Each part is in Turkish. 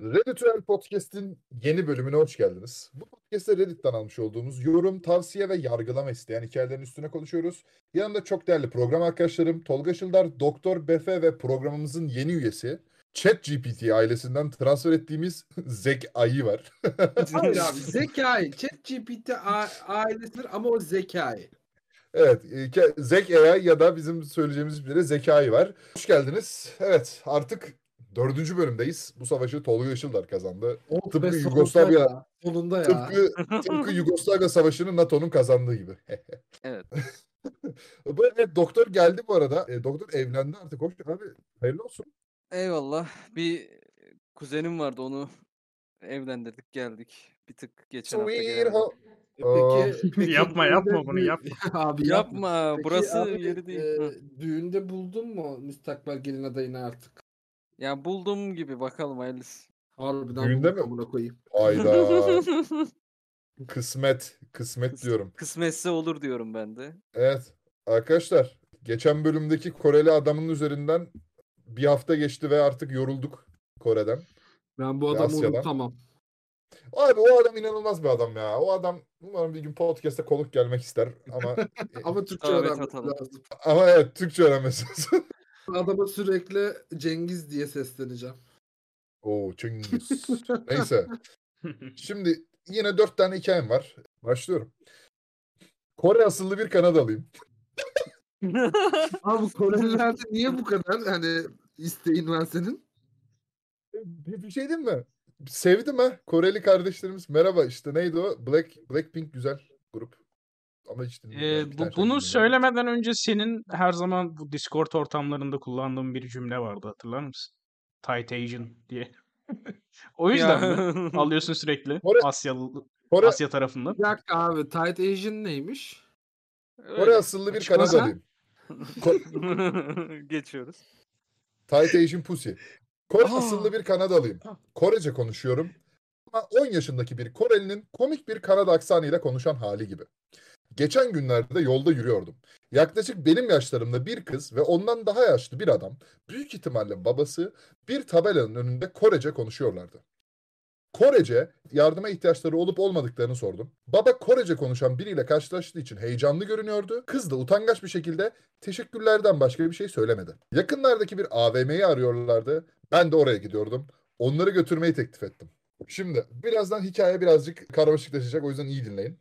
Redditüel Podcast'in yeni bölümüne hoş geldiniz. Bu podcast'te Reddit'ten almış olduğumuz yorum, tavsiye ve yargılama isteyen hikayelerin üstüne konuşuyoruz. Yanımda çok değerli program arkadaşlarım Tolga Şıldar, Doktor Befe ve programımızın yeni üyesi ChatGPT ailesinden transfer ettiğimiz Zek Ayı var. Hayır abi zekai. ChatGPT ailesidir ama o zekai. Evet, e, Zek AI ya da bizim söyleyeceğimiz bir de Zekai var. Hoş geldiniz. Evet, artık dördüncü bölümdeyiz. Bu savaşı Tolga Işıldar kazandı. Oh Tıpkı Yugoslavya- ya, Sonunda ya. Tıpkı, tıpkı Yugoslavya Savaşı'nı NATO'nun kazandığı gibi. Evet. Bu evet, doktor geldi bu arada. E, doktor evlendi artık. Hoş abi. Hayırlı olsun. Eyvallah. Bir kuzenim vardı onu evlendirdik geldik. Bir tık geçen hafta Sweet geldi. ho- E Peki, peki Yapma, yapma bunu, yapma. abi Yapma Peki burası abi, yeri değil. e, düğünde buldun mu müstakbel gelin adayını artık? Ya buldum gibi bakalım hayırlısı. Harbiden Düğünde mi? amına koyayım. Ayda. Kısmet. Kısmet diyorum. Kısmetse olur diyorum ben de. Evet. Arkadaşlar. Geçen bölümdeki Koreli adamın üzerinden bir hafta geçti ve artık yorulduk Kore'den. Ben bu Ve adamı Asya'dan. unutamam. Abi o adam inanılmaz bir adam ya. O adam umarım bir gün podcast'te konuk gelmek ister ama Ama Türkçe Davet öğrenmesi atalım. lazım. ama evet Türkçe öğrenmesi lazım. Adama sürekli Cengiz diye sesleneceğim. Oo Cengiz. Neyse. Şimdi yine dört tane hikayem var. Başlıyorum. Kore asıllı bir Kanadalıyım. Abi Korelilerde niye bu kadar hani isteğin var senin? Bir, bir şey diyeyim mi? Sevdim ha. Koreli kardeşlerimiz. Merhaba işte neydi o? Black Blackpink güzel grup. Ama işte Ee, bu, bunu söylemeden önce senin her zaman bu Discord ortamlarında kullandığın bir cümle vardı hatırlar mısın? Tight Asian diye. o yüzden mi? Alıyorsun sürekli Kore- Asyalı, Kore, Asya tarafından. Bir dakika abi Tight Asian neymiş? Kore Öyle. asıllı bir. Kanadalıyım. Geçiyoruz. Tight Asian Pussy. Kore Aa. asıllı bir Kanadalıyım. Korece konuşuyorum. Ama 10 yaşındaki bir Korelinin komik bir Kanada aksanıyla konuşan hali gibi. Geçen günlerde yolda yürüyordum. Yaklaşık benim yaşlarımda bir kız ve ondan daha yaşlı bir adam, büyük ihtimalle babası, bir tabelanın önünde Korece konuşuyorlardı. Korece, yardıma ihtiyaçları olup olmadıklarını sordum. Baba Korece konuşan biriyle karşılaştığı için heyecanlı görünüyordu. Kız da utangaç bir şekilde teşekkürlerden başka bir şey söylemedi. Yakınlardaki bir AVM'yi arıyorlardı. Ben de oraya gidiyordum. Onları götürmeyi teklif ettim. Şimdi birazdan hikaye birazcık karmaşıklaşacak o yüzden iyi dinleyin.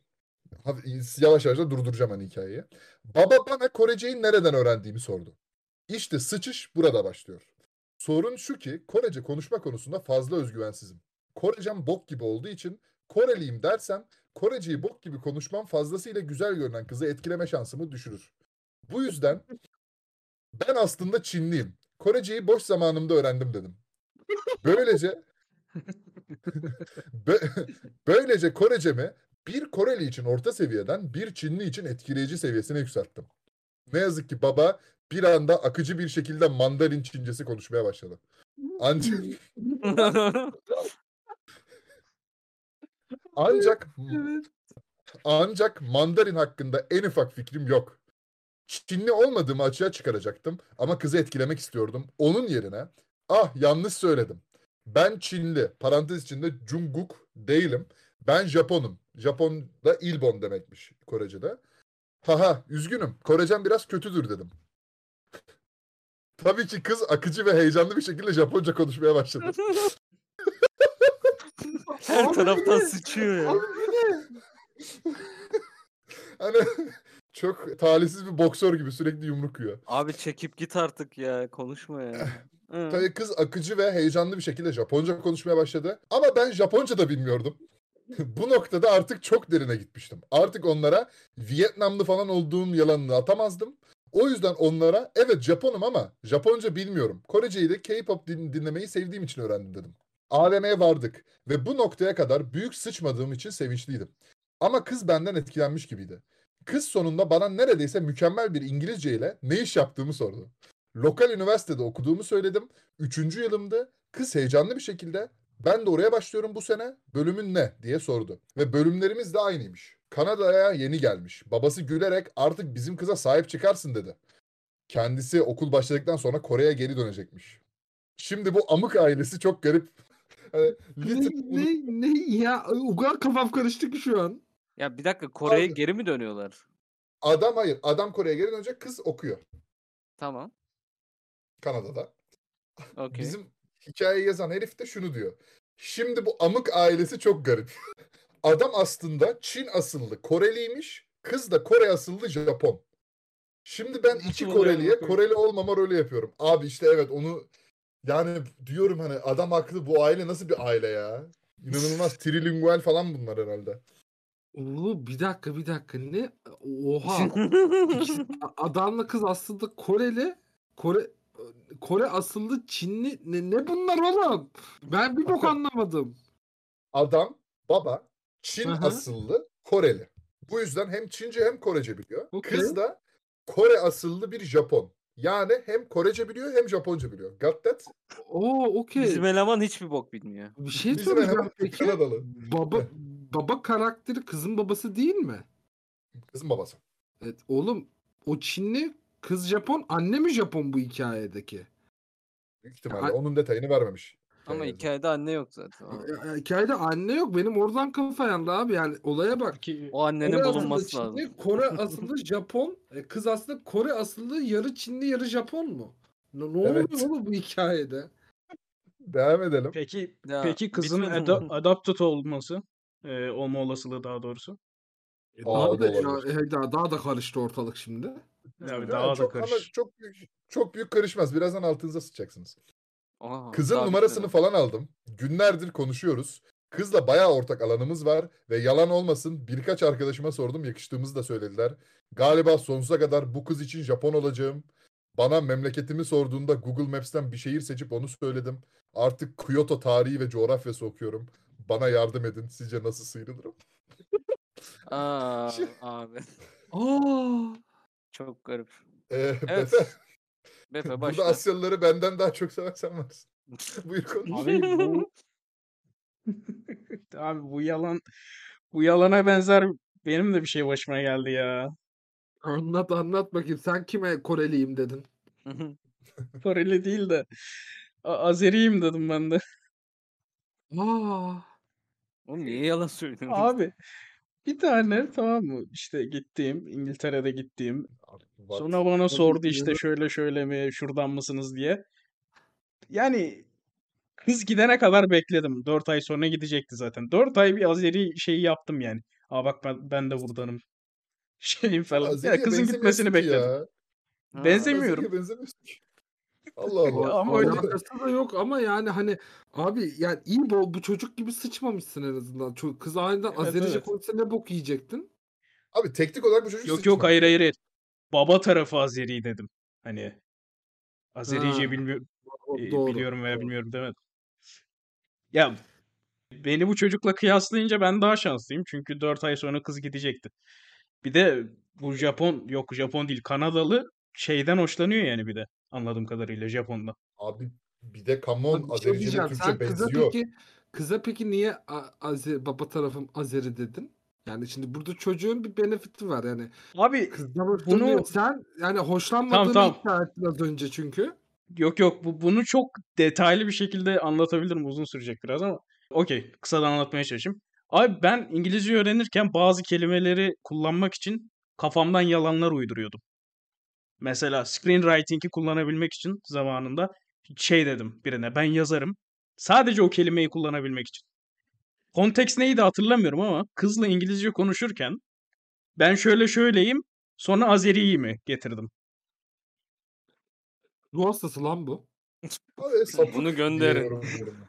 Yavaş yavaş da durduracağım hani hikayeyi. Baba bana Koreceyi nereden öğrendiğimi sordu. İşte sıçış burada başlıyor. Sorun şu ki Korece konuşma konusunda fazla özgüvensizim. Korecem bok gibi olduğu için Koreliyim dersem Koreceyi bok gibi konuşmam fazlasıyla güzel görünen kızı etkileme şansımı düşürür. Bu yüzden ben aslında Çinliyim. Koreceyi boş zamanımda öğrendim dedim. Böylece Bö- böylece Korecemi bir Koreli için orta seviyeden bir Çinli için etkileyici seviyesine yükselttim. Ne yazık ki baba bir anda akıcı bir şekilde Mandarin Çincesi konuşmaya başladı. Ancak ancak Evet. ancak Mandarin hakkında en ufak fikrim yok. Çinli olmadığımı açığa çıkaracaktım ama kızı etkilemek istiyordum. Onun yerine ah yanlış söyledim. Ben Çinli parantez içinde Jungkook değilim. Ben Japonum. Japon'da İlbon demekmiş Korece'de. Haha üzgünüm. Korecem biraz kötüdür dedim. Tabii ki kız akıcı ve heyecanlı bir şekilde Japonca konuşmaya başladı. Her taraftan sıçıyor ya. Hani çok talihsiz bir boksör gibi sürekli yumruk yiyor. Abi çekip git artık ya. Konuşma ya. Tabii kız akıcı ve heyecanlı bir şekilde Japonca konuşmaya başladı. Ama ben Japonca da bilmiyordum. Bu noktada artık çok derine gitmiştim. Artık onlara Vietnamlı falan olduğum yalanını atamazdım. O yüzden onlara evet Japonum ama Japonca bilmiyorum. Koreceyi de K-pop din- dinlemeyi sevdiğim için öğrendim dedim. AVM'ye vardık ve bu noktaya kadar büyük sıçmadığım için sevinçliydim. Ama kız benden etkilenmiş gibiydi. Kız sonunda bana neredeyse mükemmel bir İngilizce ile ne iş yaptığımı sordu. Lokal üniversitede okuduğumu söyledim. Üçüncü yılımdı. Kız heyecanlı bir şekilde ben de oraya başlıyorum bu sene. Bölümün ne diye sordu. Ve bölümlerimiz de aynıymış. Kanada'ya yeni gelmiş. Babası gülerek artık bizim kıza sahip çıkarsın dedi. Kendisi okul başladıktan sonra Kore'ye geri dönecekmiş. Şimdi bu amık ailesi çok garip Hani Ne, ne, ne ya? O kadar kafam karıştı ki şu an. Ya bir dakika Kore'ye geri mi dönüyorlar? adam hayır. Adam Kore'ye geri dönecek kız okuyor Tamam. Kanada'da. Okey. Bizim hikayeyi yazan herif de şunu diyor. Şimdi bu amık ailesi çok garip. Adam aslında Çin asıllı Koreliymiş. Kız da Kore asıllı Japon. Şimdi ben Nasıl iki Koreli'ye? Koreli olmama rolü yapıyorum. Abi işte evet onu yani diyorum hani adam haklı bu aile nasıl bir aile ya? İnanılmaz trilingual falan bunlar herhalde. Oğlum bir dakika bir dakika ne? Oha. İkisi- adamla kız aslında Koreli. Kore Kore asıllı Çinli ne, ne bunlar oğlum? Ben bir bok anlamadım. Adam baba Çin hı. asıllı Koreli. Bu yüzden hem Çince hem Korece biliyor. Okey. Kız da Kore asıllı bir Japon. Yani hem Korece biliyor hem Japonca biliyor. Got that? Oo okey. Bizim eleman hiçbir bok bilmiyor. Bir şey Bizim soracağım eleman peki. Kanadalı. Baba baba karakteri kızın babası değil mi? Kızın babası. Evet oğlum o Çinli kız Japon anne mi Japon bu hikayedeki? Büyük ihtimalle. Ay- Onun detayını vermemiş. Ama hikayede. hikayede anne yok zaten. O- Ya- ya Hikayede anne yok benim oradan kafa yandı abi yani olaya bak. Ki O annenin Kore bulunması Çinli, lazım. Kore asıllı Japon, e, kız aslında Kore asıllı yarı Çinli yarı Japon mu? Ne, ne Evet. oluyor oğlum bu hikayede? Devam edelim. peki Ya, peki kızın ada- adapted olması e, olma olasılığı daha doğrusu. E, Aa, daha da, ya, e, daha da karıştı ortalık şimdi. Yani Yani daha da çok, ama karış. çok büyük, çok büyük karışmaz. Birazdan altınıza sıçacaksınız. Aa, Kızın numarasını falan aldım. Günlerdir konuşuyoruz. Kızla bayağı ortak alanımız var ve yalan olmasın birkaç arkadaşıma sordum yakıştığımızı da söylediler. Galiba sonsuza kadar bu kız için Japon olacağım. Bana memleketimi sorduğunda Google Maps'ten bir şehir seçip onu söyledim. Artık Kyoto tarihi ve coğrafyası okuyorum. Bana yardım edin. Sizce nasıl sıyrılırım? Aa, abi. Aa, Çok garip. Ee, Evet. Befe, Befe burada başla. Asyalıları benden daha çok seven sen varsın. Buyur konuş. Abi bu Abi bu yalan bu yalana benzer benim de bir şey başıma geldi ya. anlat anlat bakayım sen kime Koreliyim dedin? Koreli değil de A- Azeriyim dedim ben de. Aa, Oğlum niye yalan söylüyorsun? Abi bir tane tamam mı işte gittiğim İngiltere'de gittiğim sonra bana sordu işte ya. şöyle şöyle mi şuradan mısınız diye. Yani kız gidene kadar bekledim. 4 ay sonra gidecekti zaten. 4 ay bir Azeri şeyi yaptım yani. Aa bak ben, ben de buradanım. Şeyim falan. Azeri'ye Yani kızın gitmesini ki bekledim. ya. Ha, Benzemiyorum. Azeri'ye benzemiyorsun ki. Allah Allah. Ama öyle- alakası da yok ama yani hani abi yani iyi bol bu çocuk gibi sıçmamışsın en azından. Ço- Kız aniden Evet, Azerice evet. konuşsa ne bok yiyecektin? Abi teknik olarak bu çocuk Yok sıçma. yok hayır hayır. hayır. Baba tarafı Azeri dedim. Hani Azerice bilmiyorum e, doğru. biliyorum veya bilmiyorum demedim. Ya beni bu çocukla kıyaslayınca ben daha şanslıyım. Çünkü 4 ay sonra kız gidecekti. Bir de bu Japon yok Japon değil Kanadalı şeyden hoşlanıyor yani bir de anladığım kadarıyla Japon'dan. Abi bir de come on Bak bir şey Azerice ile diyeceğim. Türkçe Sen kıza benziyor. peki kıza peki niye Azer, baba tarafım Azeri dedin? Yani şimdi burada çocuğun bir benefiti var yani. Abi Kızdan bunu Sen yani hoşlanmadığını tamam. iddia ettin az önce çünkü. yok yok bu, bunu çok detaylı bir şekilde anlatabilirim. Uzun sürecek biraz ama okey kısadan anlatmaya çalışayım. Abi ben İngilizce öğrenirken bazı kelimeleri kullanmak için kafamdan yalanlar uyduruyordum. Mesela screenwriting'i kullanabilmek için zamanında şey dedim birine ben yazarım. Sadece o kelimeyi kullanabilmek için. Konteks neydi hatırlamıyorum ama kızla İngilizce konuşurken ben şöyle şöyleyim sonra Azeri'yi mi getirdim. Ruh hastası lan bu. Abi sapık Bunu gönderin.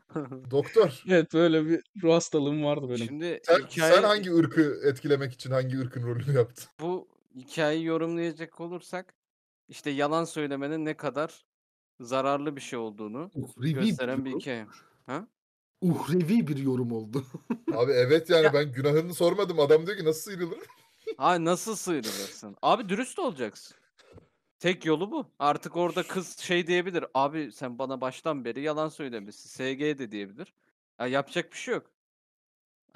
Doktor. Evet böyle bir ruh hastalığım vardı benim. Şimdi Sen, hikaye, sen hangi ırkı etkilemek için hangi ırkın rolünü yaptın? bu hikayeyi yorumlayacak olursak işte yalan söylemenin ne kadar zararlı bir şey olduğunu Uhrevi gösteren bir bir yorum. hikaye. Ha? Uhrevi bir yorum oldu. Abi evet yani Ya- ben günahını sormadım. Adam diyor ki nasıl sıyrılır? Ay nasıl sıyrılırsın? Abi dürüst olacaksın. Tek yolu bu. Artık orada kız şey diyebilir. Abi sen bana baştan beri yalan söylemişsin. SG de diyebilir. Ya yapacak bir şey yok.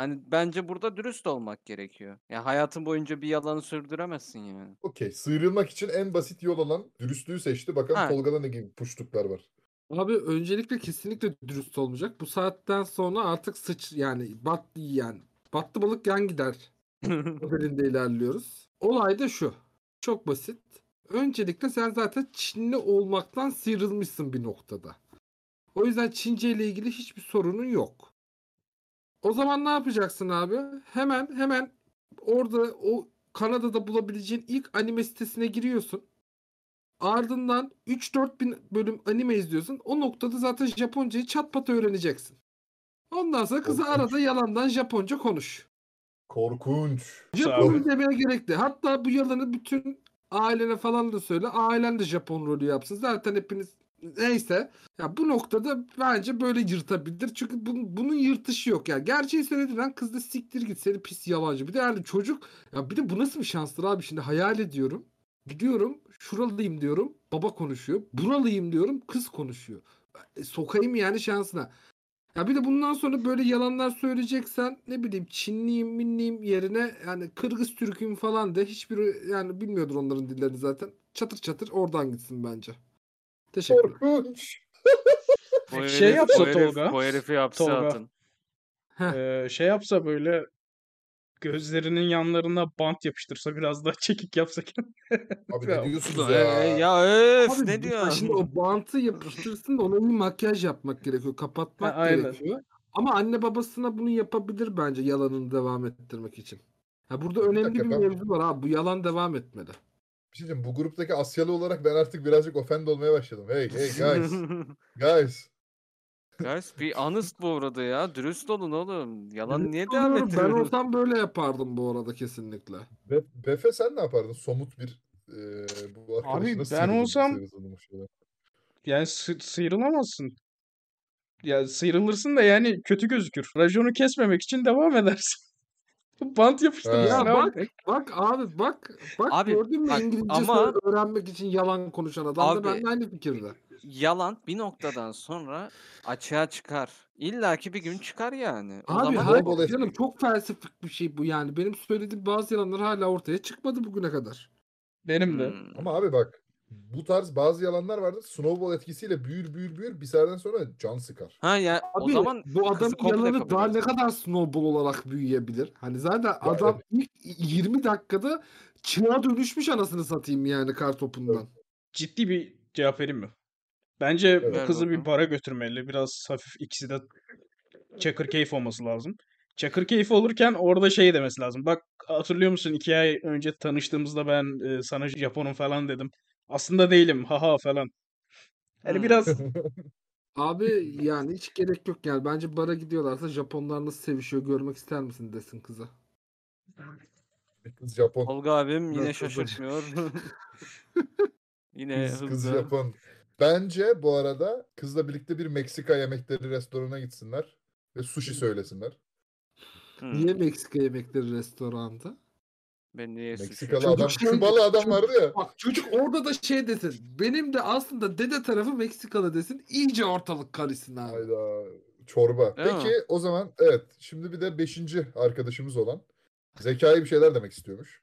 Hani bence burada dürüst olmak gerekiyor. Ya hayatın boyunca bir yalanı sürdüremezsin yani. Okey. Sıyrılmak için en basit yol olan dürüstlüğü seçti. Bakalım Ha. Tolga'da ne gibi puştuklar var. Abi öncelikle kesinlikle dürüst olmayacak. Bu saatten sonra artık sıç yani bat yani battı balık yan gider modelinde ilerliyoruz. Olay da şu. Çok basit. Öncelikle sen zaten Çinli olmaktan sıyrılmışsın bir noktada. O yüzden Çince ile ilgili hiçbir sorunun yok. O zaman ne yapacaksın abi? Hemen hemen orada o Kanada'da bulabileceğin ilk anime sitesine giriyorsun. Ardından 3-4 bin bölüm anime izliyorsun. O noktada zaten Japoncayı çat pat öğreneceksin. Ondan sonra kıza Korkunç. arada yalandan Japonca konuş. Korkunç. Japon demeye gerekli. Hatta bu yalanı bütün ailene falan da söyle. Ailen de Japon rolü yapsın. Zaten hepiniz neyse. Ya bu noktada bence böyle yırtabilir. Çünkü bunun, bunun yırtışı yok. Yani gerçeği söylediğin an kız da siktir git seni pis yalancı. Bir de yani çocuk ya bir de bu nasıl bir şanstır abi şimdi hayal ediyorum. Gidiyorum şuralıyım diyorum. Baba konuşuyor. Buralıyım diyorum. Kız konuşuyor. E, sokayım yani şansına. Ya bir de bundan sonra böyle yalanlar söyleyeceksen ne bileyim Çinliyim minliyim yerine yani Kırgız Türk'üm falan de hiçbiri yani bilmiyordur onların dillerini zaten. Çatır çatır oradan gitsin bence. Teşekkür Korkunç. Herif- şey yapsa herif- Tolga, Bu herifi hapse Tolga. atın. Ee, şey yapsa böyle gözlerinin yanlarına bant yapıştırsa biraz daha çekik yapsa Abi ne Ya, diyorsunuz Ee, ya? ya öf Abi ne bu- diyor? Şimdi o bantı yapıştırsın da ona bir makyaj yapmak gerekiyor. Kapatmak Ha, aynen. gerekiyor. Ama anne babasına bunu yapabilir bence yalanını devam ettirmek için. Ya burada önemli bir mevzu var abi. Bu yalan devam etmeli. Bir şey diyeyim, bu gruptaki Asyalı olarak ben artık birazcık offend olmaya başladım. Hey hey guys. guys. Guys bir honest bu arada ya. Dürüst olun oğlum. Yalan Dürüst niye devam oluyorum. Ben olsam böyle yapardım bu arada kesinlikle. Be Befe sen ne yapardın? Somut bir e, bu Abi, ben olsam- yani sı- sıyrılamazsın. Ya sıyrılırsın da yani kötü gözükür. Rajonu kesmemek için devam edersin. Bant yapıştırırsın Ha. Ya bak bak abi bak bak Abi, gördün mü bak, İngilizce ama- öğrenmek için yalan konuşan adam Abi, da benimle aynı fikirde. Yalan bir noktadan sonra açığa çıkar. İlla ki bir gün çıkar yani. O Abi zaman hayır bol canım çok felsefik bir şey bu yani. Benim söylediğim bazı yalanlar hala ortaya çıkmadı bugüne kadar. Benim de. Hmm. Ama abi bak bu tarz bazı yalanlar vardır. Snowball etkisiyle büyür büyür büyür bir saatten sonra can sıkar. Ha ya o Abi zaman bu komple yalanı daha ne kadar snowball olarak büyüyebilir? Hani zaten adam ilk 20 dakikada çığa dönüşmüş anasını satayım yani kartopundan. Ciddi bir cevap vereyim mi? Bence Evet. bu kızı bir bara götürmeli. Biraz hafif ikisi de çakır keyif olması lazım. Çakır keyif olurken orada şey demesi lazım. Bak hatırlıyor musun iki ay önce tanıştığımızda ben e, sana Japonum falan dedim. Aslında değilim haha falan. Yani Hmm. biraz Abi yani hiç gerek yok yani. Bence bara gidiyorlarsa Japonlar nasıl sevişiyor görmek ister misin desin kıza. Kız Japon. Tolga abim yine Nasıl şaşırtmıyor. yine Kız, kız hızlı. Japon. Bence bu arada kızla birlikte bir Meksika yemekleri restorana gitsinler ve sushi söylesinler. Hmm. Niye Meksika yemekleri restoranda? Ben niye Meksikalı suçum? adam, Çocuk şey- Kübalı adam vardı ya. Bak çocuk orada da şey desin. Benim de aslında dede tarafı Meksikalı desin. İyice ortalık karışsın abi. Hayda. Çorba. Değil Peki mi? o zaman evet. Şimdi bir de beşinci arkadaşımız olan Zekai bir şeyler demek istiyormuş.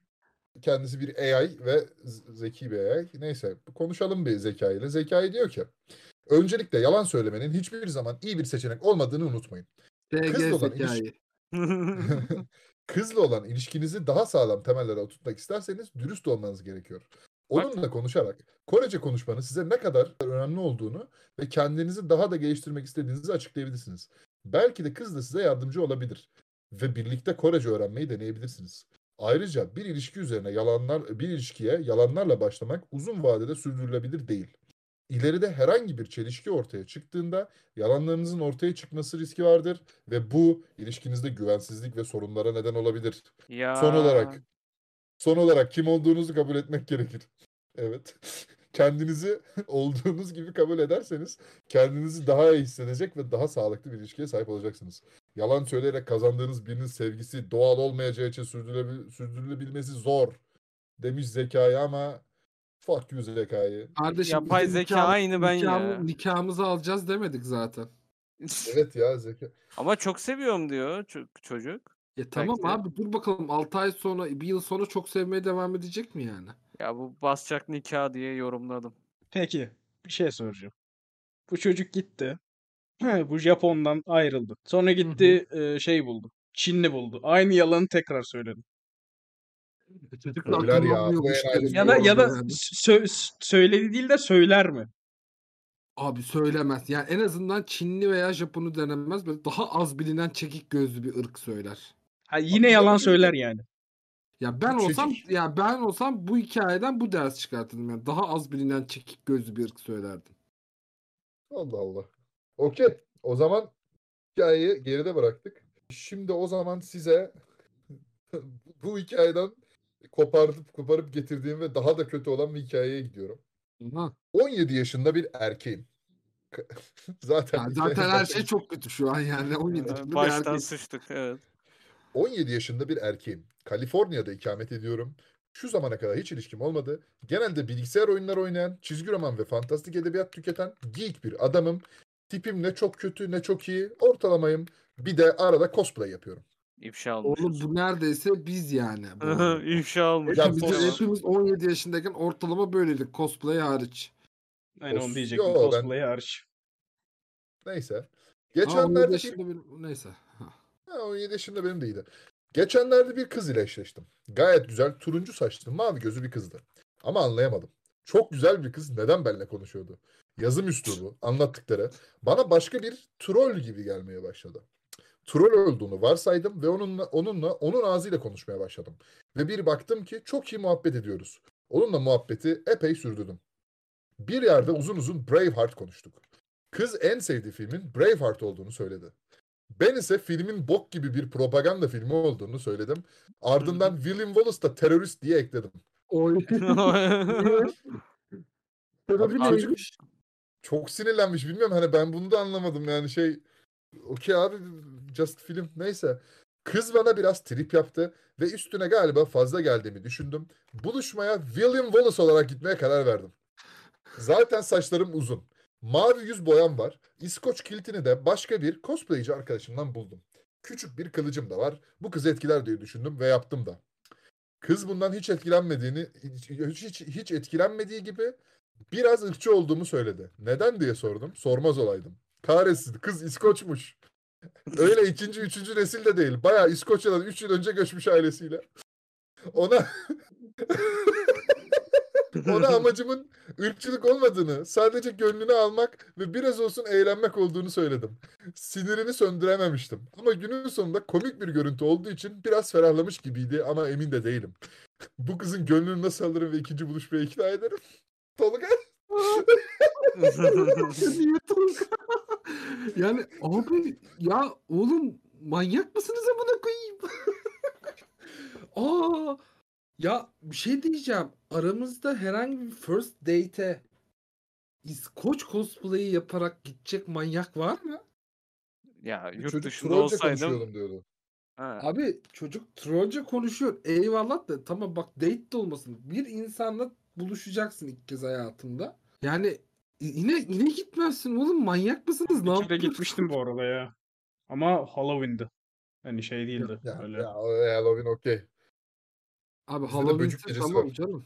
Kendisi bir AI ve z- zeki bir AI. Neyse konuşalım bir Zekai ile. Zekai diyor ki öncelikle yalan söylemenin hiçbir zaman iyi bir seçenek olmadığını unutmayın. Kızla olan zekayı. Kızla olan ilişkinizi daha sağlam temellere oturtmak isterseniz dürüst olmanız gerekiyor. Onunla konuşarak Korece konuşmanın size ne kadar önemli olduğunu ve kendinizi daha da geliştirmek istediğinizi açıklayabilirsiniz. Belki de kız da size yardımcı olabilir ve birlikte Korece öğrenmeyi deneyebilirsiniz. Ayrıca bir ilişki üzerine yalanlar bir ilişkiye yalanlarla başlamak uzun vadede sürdürülebilir değil. İleride herhangi bir çelişki ortaya çıktığında yalanlarınızın ortaya çıkması riski vardır ve bu ilişkinizde güvensizlik ve sorunlara neden olabilir. ya. Son olarak son olarak kim olduğunuzu kabul etmek gerekir. Evet. Kendinizi olduğunuz gibi kabul ederseniz kendinizi daha iyi hissedecek ve daha sağlıklı bir ilişkiye sahip olacaksınız. Yalan söyleyerek kazandığınız birinin sevgisi doğal olmayacağı için sürdürülebil- sürdürülebilmesi zor demiş zekayı ama fuck you zekayı. Kardeşim Yapay zeka nikahımız- aynı ben ya. nikahımı- Nikahımızı alacağız demedik zaten. Evet ya zeka. Ama çok seviyorum diyor ço- çocuk. E tamam Belki de. abi dur bakalım 6 ay sonra bir yıl sonra çok sevmeye devam edecek mi yani? Ya bu basacak nikah diye yorumladım. peki bir şey soracağım. Bu çocuk gitti. He, bu Japon'dan ayrıldı. Sonra gitti e, şey buldu. Çinli buldu. Aynı yalanı tekrar söyledi. Çocuk Söyler ya, da ya da sö- söyledi değil de söyler mi? Abi söylemez. Yani en azından Çinli veya Japon'u denemez. Böyle daha az bilinen çekik gözlü bir ırk söyler. Ha, yine yalan söyler yani. Ya ben Bu olsam çekik- ya ben olsam bu hikayeden bu ders çıkartırdım yani. Daha az bilinen çekik gözlü bir ırk söylerdim. Allah Allah. Okey. O zaman hikayeyi geride bıraktık. Şimdi o zaman size bu hikayeden kopartıp koparıp getirdiğim ve daha da kötü olan bir hikayeye gidiyorum. Aha. 17 yaşında bir erkeğim. zaten Ya hikayenin zaten her şey çok kötü şu an yani. 17 Ee, yaşında bir Baştan erkek. sıçtık evet. 17 yaşında bir erkeğim. Kaliforniya'da ikamet ediyorum. Şu zamana kadar hiç ilişkim olmadı. Genelde bilgisayar oyunları oynayan, çizgi roman ve fantastik edebiyat tüketen geek bir adamım. Tipim ne çok kötü ne çok iyi. Ortalamayım. Bir de arada cosplay yapıyorum. İfşa Oğlum olmuşuz. bu neredeyse biz yani. bu. İfşa olmuş. Ya Hepimiz, bu- hepimiz 17 yaşındayken ortalama böyleydik. Cosplay hariç. Aynen onu diyecektim. yo, ben- Cosplay hariç. Neyse. 17 Geçenlerde bir yaşında bir... Neyse. Ha. Ha, 17 yaşında benim de iyiydi. Geçenlerde bir kız ile eşleştim. Gayet güzel, turuncu saçlı, mavi gözlü bir kızdı. Ama anlayamadım. Çok güzel bir kız neden benimle konuşuyordu? Yazım üslubu, anlattıkları bana başka bir troll gibi gelmeye başladı. Troll olduğunu varsaydım ve onunla onunla onun ağzıyla konuşmaya başladım. Ve bir baktım ki çok iyi muhabbet ediyoruz. Onunla muhabbeti epey sürdürdüm. Bir yerde uzun uzun Braveheart konuştuk. Kız en sevdiği filmin Braveheart olduğunu söyledi. Ben ise filmin bok gibi bir propaganda filmi olduğunu söyledim. Ardından William Wallace da terörist diye ekledim. Oy. Abi neymiş? Çok sinirlenmiş bilmiyorum hani ben bunu da anlamadım yani şey okey abi just film neyse. Kız bana biraz trip yaptı ve üstüne galiba fazla geldiğimi düşündüm. Buluşmaya William Wallace olarak gitmeye karar verdim. Zaten saçlarım uzun. Mavi yüz boyam var. İskoç kiltini de başka bir cosplayci arkadaşımdan buldum. Küçük bir kılıcım da var. Bu kızı etkiler diye düşündüm ve yaptım da. Kız bundan hiç etkilenmediğini, hiç, hiç, hiç etkilenmediği gibi biraz ırkçı olduğumu söyledi. Neden diye sordum. Sormaz olaydım. Kahretsin kız İskoçmuş. Öyle ikinci, üçüncü nesil de değil. Bayağı İskoçya'dan 3 yıl önce göçmüş ailesiyle. Ona ona amacımın ırkçılık olmadığını, sadece gönlünü almak ve biraz olsun eğlenmek olduğunu söyledim. Sinirini söndürememiştim. Ama günün sonunda komik bir görüntü olduğu için biraz ferahlamış gibiydi ama emin de değilim. Bu kızın gönlünü nasıl alırım ve ikinci buluşmaya ikna ederim? Tolga? Niye Tolga? yani abi ya oğlum manyak mısınız amına koyayım? Aa ya bir şey diyeceğim. Aramızda herhangi bir first date'e İskoç cosplay'i yaparak gidecek manyak var mı? ya yurt Çocuk dışında trollce olsaydım. diyordu. Ha. Abi çocuk trollce konuşuyor. Eyvallah da tamam bak date de olmasın. Bir insanla buluşacaksın ilk kez hayatında. Yani yine yine gitmezsin oğlum manyak mısınız? Ne Bir kere yapıyorsun? gitmiştim bu arada ya. Ama Halloween'di. Hani şey değildi. Ya, Öyle. ya o Halloween okey. Abi Bizde de Halloween gecesi tamam var. canım.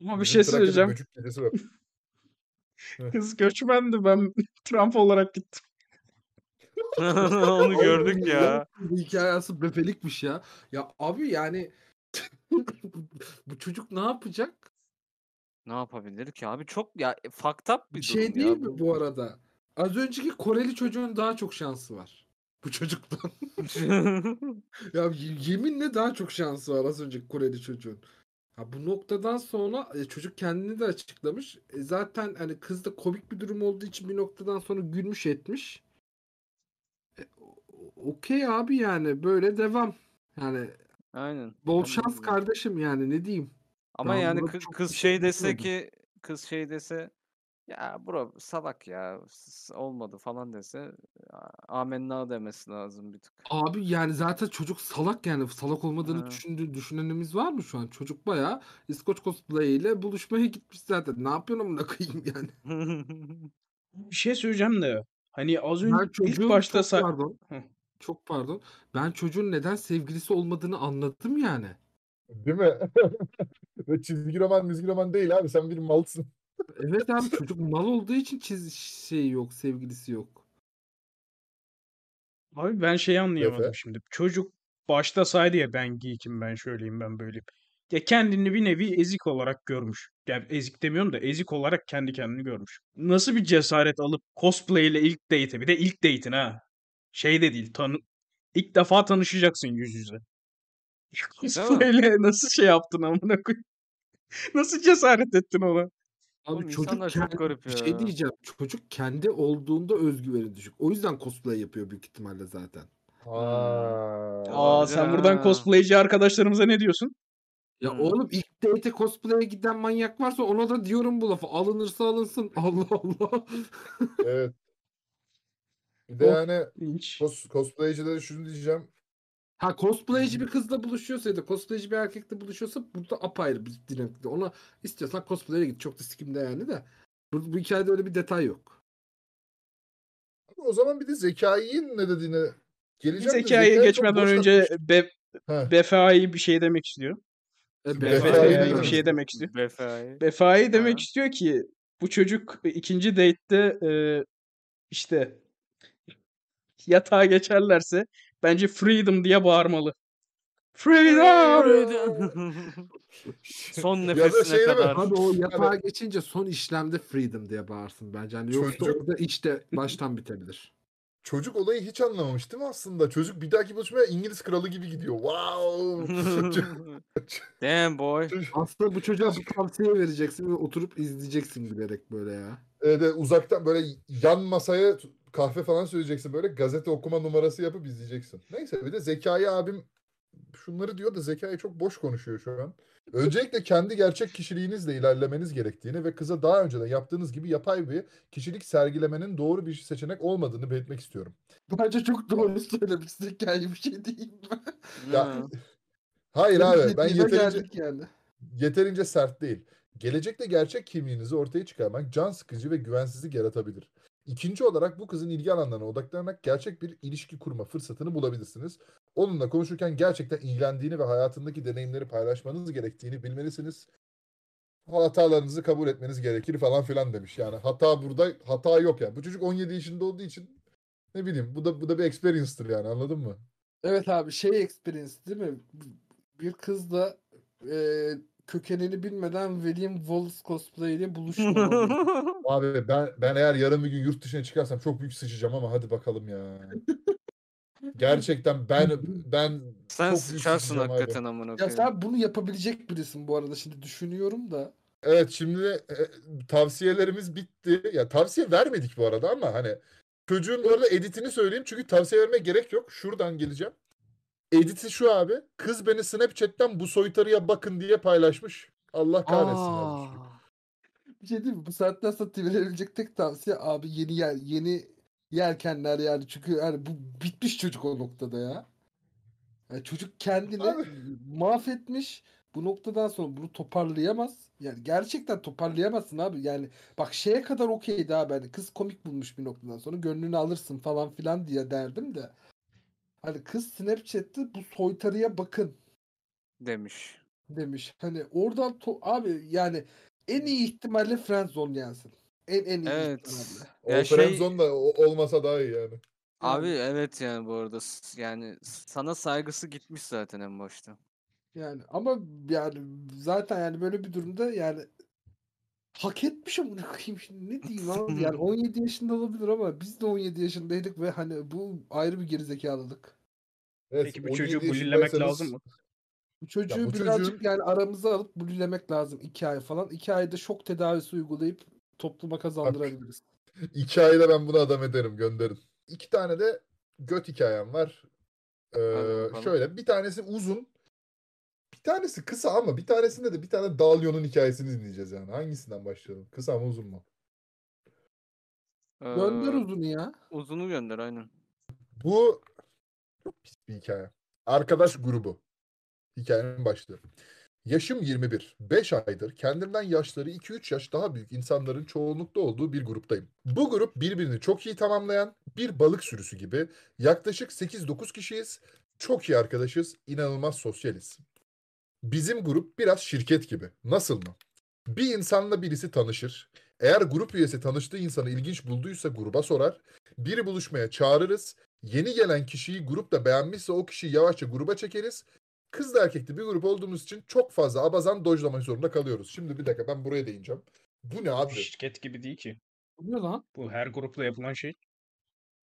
Ama bir Bizim şey Trakya'da söyleyeceğim. Böcek gecesi var. Kız göçmendi. Ben Trump olarak gittim. Onu gördük ya. Bu hikayesi bebelikmiş ya. Ya abi yani bu çocuk ne yapacak? Ne yapabilir ki abi? Çok ya fucked up bir Bir şey durum değil ya mi bu arada? Az önceki Koreli çocuğun daha çok şansı var. Bu çocuktan. ya yeminle daha çok şansı var az önceki Koreli çocuğun. Ha bu noktadan sonra e, çocuk kendini de açıklamış. E, zaten hani kız da komik bir durum olduğu için bir noktadan sonra gülmüş etmiş. E, Okey abi yani böyle devam. Yani Aynen. bol şans kardeşim yani ne diyeyim. Ama Ben yani buna kız, çok kız bir şey şey dese diyemedim. ki kız şey dese ya bro salak ya s- olmadı falan dese a- amenna demesi lazım bir tık. Abi yani zaten çocuk salak yani salak olmadığını Ha. düşündüğü düşünenimiz var mı şu an? Çocuk bayağı İskoç cosplay ile buluşmaya gitmiş zaten. Ne yapıyorsun amına koyayım yani? Bir şey söyleyeceğim de. Hani az önce Ben çocuğun ilk başta çok sa- pardon. Hı. Çok pardon. Ben çocuğun neden sevgilisi olmadığını anladım yani. Değil mi? Ve çizgi roman, mizgi roman değil abi. Sen bir malsın. Evet abi çocuk mal olduğu için çiz şey yok, sevgilisi yok. Abi ben şeyi anlayamadım Efe? şimdi. Çocuk başta saydı ya ben geek'im ben şöyleyim ben böyleyim. Ya kendini bir nevi ezik olarak görmüş. Yani ezik demiyorum da ezik olarak kendi kendini görmüş. Nasıl bir cesaret alıp cosplay ile ilk date'e bir de ilk date'in ha. Şey de değil tanı ilk defa tanışacaksın yüz yüze. İle nasıl şey yaptın amına koyayım? Nasıl cesaret ettin ona? Abi Oğlum çocuk kendi, garip bir ya. şey diyeceğim. Çocuk kendi olduğunda özgüveni düşük. O yüzden cosplay yapıyor büyük ihtimalle zaten. Aa Olabilir sen buradan cosplayci arkadaşlarımıza ne diyorsun? Ya Hmm. oğlum ilk date cosplay'e giden manyak varsa ona da diyorum bu lafı. Alınırsa alınsın. Allah Allah. Evet. Bir de Of. yani cos, cosplaycilere şunu diyeceğim. Ha cosplayci bir kızla buluşuyorsa ya da cosplayci bir erkekle buluşuyorsa burada apayrı bir dinamikte. Ona istiyorsan cosplay'e git. Çok da sikimde yani de. Bu, bu hikayede öyle bir detay yok. O zaman bir de zekayın ne dediğine geleceğim. zekayı çok geçmeden önce yapmış. Be. Befai bir şey demek istiyor. E, Befai Befai değil bir şey demek istiyor. Befai. Befai demek Ha. istiyor ki bu çocuk ikinci date'te e, işte yatağa geçerlerse bence freedom diye bağırmalı. Freedom! Son Ya da nefesine şey kadar. Abi o yatağa geçince son işlemde freedom diye bağırsın bence. Yani yoksa Çocuk- orada işte baştan bitebilir. Çocuk olayı hiç anlamamış değil mi aslında? Çocuk bir dahaki buluşmaya İngiliz kralı gibi gidiyor. Wow. Damn boy. Aslında bu çocuğa bu tavsiye vereceksin ve oturup izleyeceksin gülerek böyle ya. e de uzaktan böyle yan masaya kahve falan söyleyeceksin. Böyle gazete okuma numarası yapıp izleyeceksin. Neyse bir de Zekai abim şunları diyor da Zekai çok boş konuşuyor şu an. Öncelikle kendi gerçek kişiliğinizle ilerlemeniz gerektiğini ve kıza daha önceden yaptığınız gibi yapay bir kişilik sergilemenin doğru bir seçenek olmadığını belirtmek istiyorum. Bence çok doğru söylemişsin hikaye bir şey değil mi? Ya, Ha. hayır abi ben yeterince yani. yeterince sert değil. Gelecekte gerçek kimliğinizi ortaya çıkarmak can sıkıcı ve güvensizlik yaratabilir. İkinci olarak bu kızın ilgi alanlarına odaklanarak gerçek bir ilişki kurma fırsatını bulabilirsiniz. Onunla konuşurken gerçekten ilgilendiğini ve hayatındaki deneyimleri paylaşmanız gerektiğini bilmelisiniz. Hatalarınızı kabul etmeniz gerekir falan filan demiş. Yani hata burada hata yok yani. Bu çocuk 17 yaşında olduğu için ne bileyim bu da bu da bir experience'tır yani anladın mı? Evet abi şey experience değil mi? Bir kızla e, kökenini bilmeden William Wallace cosplay ile buluşmamalı. Abi ben ben eğer yarın bir gün yurt dışına çıkarsam çok büyük sıçacağım ama hadi bakalım ya. Gerçekten ben ben Sen çok büyük sıçarsın sıçacağım abi. hakikaten amına ya koyayım. sen bunu yapabilecek birisin bu arada şimdi düşünüyorum da. Evet şimdi e, tavsiyelerimiz bitti. Ya tavsiye vermedik bu arada ama hani çocuğun bu arada editini söyleyeyim çünkü tavsiye vermeye gerek yok. Şuradan geleceğim. Editi şu abi. Kız beni Snapchat'ten bu soytarıya bakın diye paylaşmış. Allah kahretsin. Aa. Bir şey değil mi? Bu saatten sonra verilebilecek tek tavsiye abi yeni yer yeni yelkenler yani çünkü yani bu bitmiş çocuk o noktada ya. Yani çocuk kendini Abi. mahvetmiş. Bu noktadan sonra bunu toparlayamaz. Yani gerçekten toparlayamazsın abi. Yani bak şeye kadar okeydi abi. Hani kız komik bulmuş bir noktadan sonra gönlünü alırsın falan filan diye derdim de. Hani kız Snapchat'te bu soytarıya bakın demiş. demiş. Hani oradan to- abi yani en iyi ihtimalle friendzone yensin. En en iyi Evet. ihtimalle. O Ya şey- friendzone da o- olmasa daha iyi yani. Abi Yani- evet yani bu arada yani sana saygısı gitmiş zaten en başta. Yani ama yani zaten yani böyle bir durumda yani hak etmiş ama koyayım şimdi ne diyeyim abi yani 17 yaşında olabilir ama biz de 17 yaşındaydık ve hani bu ayrı bir gerizekalılık. Evet, Peki bu 17 çocuğu yaşındaysanız- lazım mı? Bu çocuğu bu birazcık çocuğun- yani aramıza alıp bullemek lazım 2 ay falan. 2 ayda şok tedavisi uygulayıp topluma kazandırabiliriz. İki ayda ben bunu adam ederim gönderin. İki tane de göt hikayem var. Ee, bakalım. şöyle bir tanesi uzun. Bir tanesi kısa ama bir tanesinde de bir tane Dalyon'un hikayesini dinleyeceğiz yani. Hangisinden başlayalım? Kısa mı uzun mu? Gönder Ee, uzunu ya. Uzunu gönder aynen. Bu çok pis bir hikaye. Arkadaş grubu. Hikayenin başlığı. Yaşım 21. 5 aydır kendimden yaşları 2-3 yaş daha büyük insanların çoğunlukta olduğu bir gruptayım. Bu grup birbirini çok iyi tamamlayan bir balık sürüsü gibi yaklaşık 8-9 kişiyiz. Çok iyi arkadaşız, inanılmaz sosyaliz. Bizim grup biraz şirket gibi. Nasıl mı? Bir insanla birisi tanışır, Eğer grup üyesi tanıştığı insanı ilginç bulduysa gruba sorar. Biri buluşmaya çağırırız. Yeni gelen kişiyi grupta beğenmişse o kişiyi yavaşça gruba çekeriz. Kızla erkekli bir grup olduğumuz için çok fazla abazan dojlamak zorunda kalıyoruz. Şimdi bir dakika ben buraya değineceğim. Bu ne abi? Şirket gibi değil ki. Bu ne lan? Bu her grupla yapılan şey.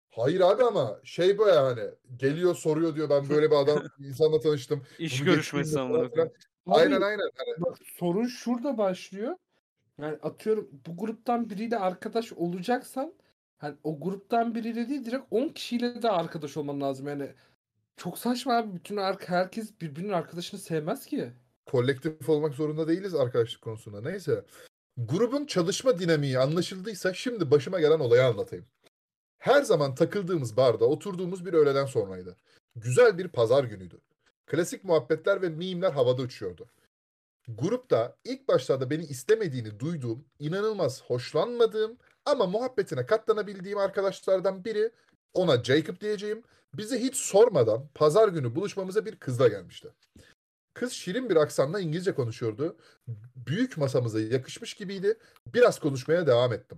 Hayır abi ama şey böyle hani geliyor soruyor diyor ben böyle bir adam insanla tanıştım. İş Bunu görüşmesi. Abi, Aynen aynen. Hani Bak sorun şurada başlıyor. Yani atıyorum bu gruptan biriyle arkadaş olacaksan hani o gruptan biriyle değil direkt 10 kişiyle de arkadaş olman lazım. Yani çok saçma abi. Bütün herkes birbirinin arkadaşını sevmez ki. kolektif olmak zorunda değiliz arkadaşlık konusunda. Neyse. Grubun çalışma dinamiği anlaşıldıysa şimdi başıma gelen olayı anlatayım. Her zaman takıldığımız barda oturduğumuz bir öğleden sonraydı. Güzel bir pazar günüydü. Klasik muhabbetler ve mimler havada uçuyordu. Grupta ilk başlarda beni istemediğini duyduğum, inanılmaz hoşlanmadığım ama muhabbetine katlanabildiğim arkadaşlardan biri, ona Jacob diyeceğim, bize hiç sormadan pazar günü buluşmamıza bir kızla gelmişti. Kız şirin bir aksanla İngilizce konuşuyordu. Büyük masamıza yakışmış gibiydi. Biraz konuşmaya devam ettim.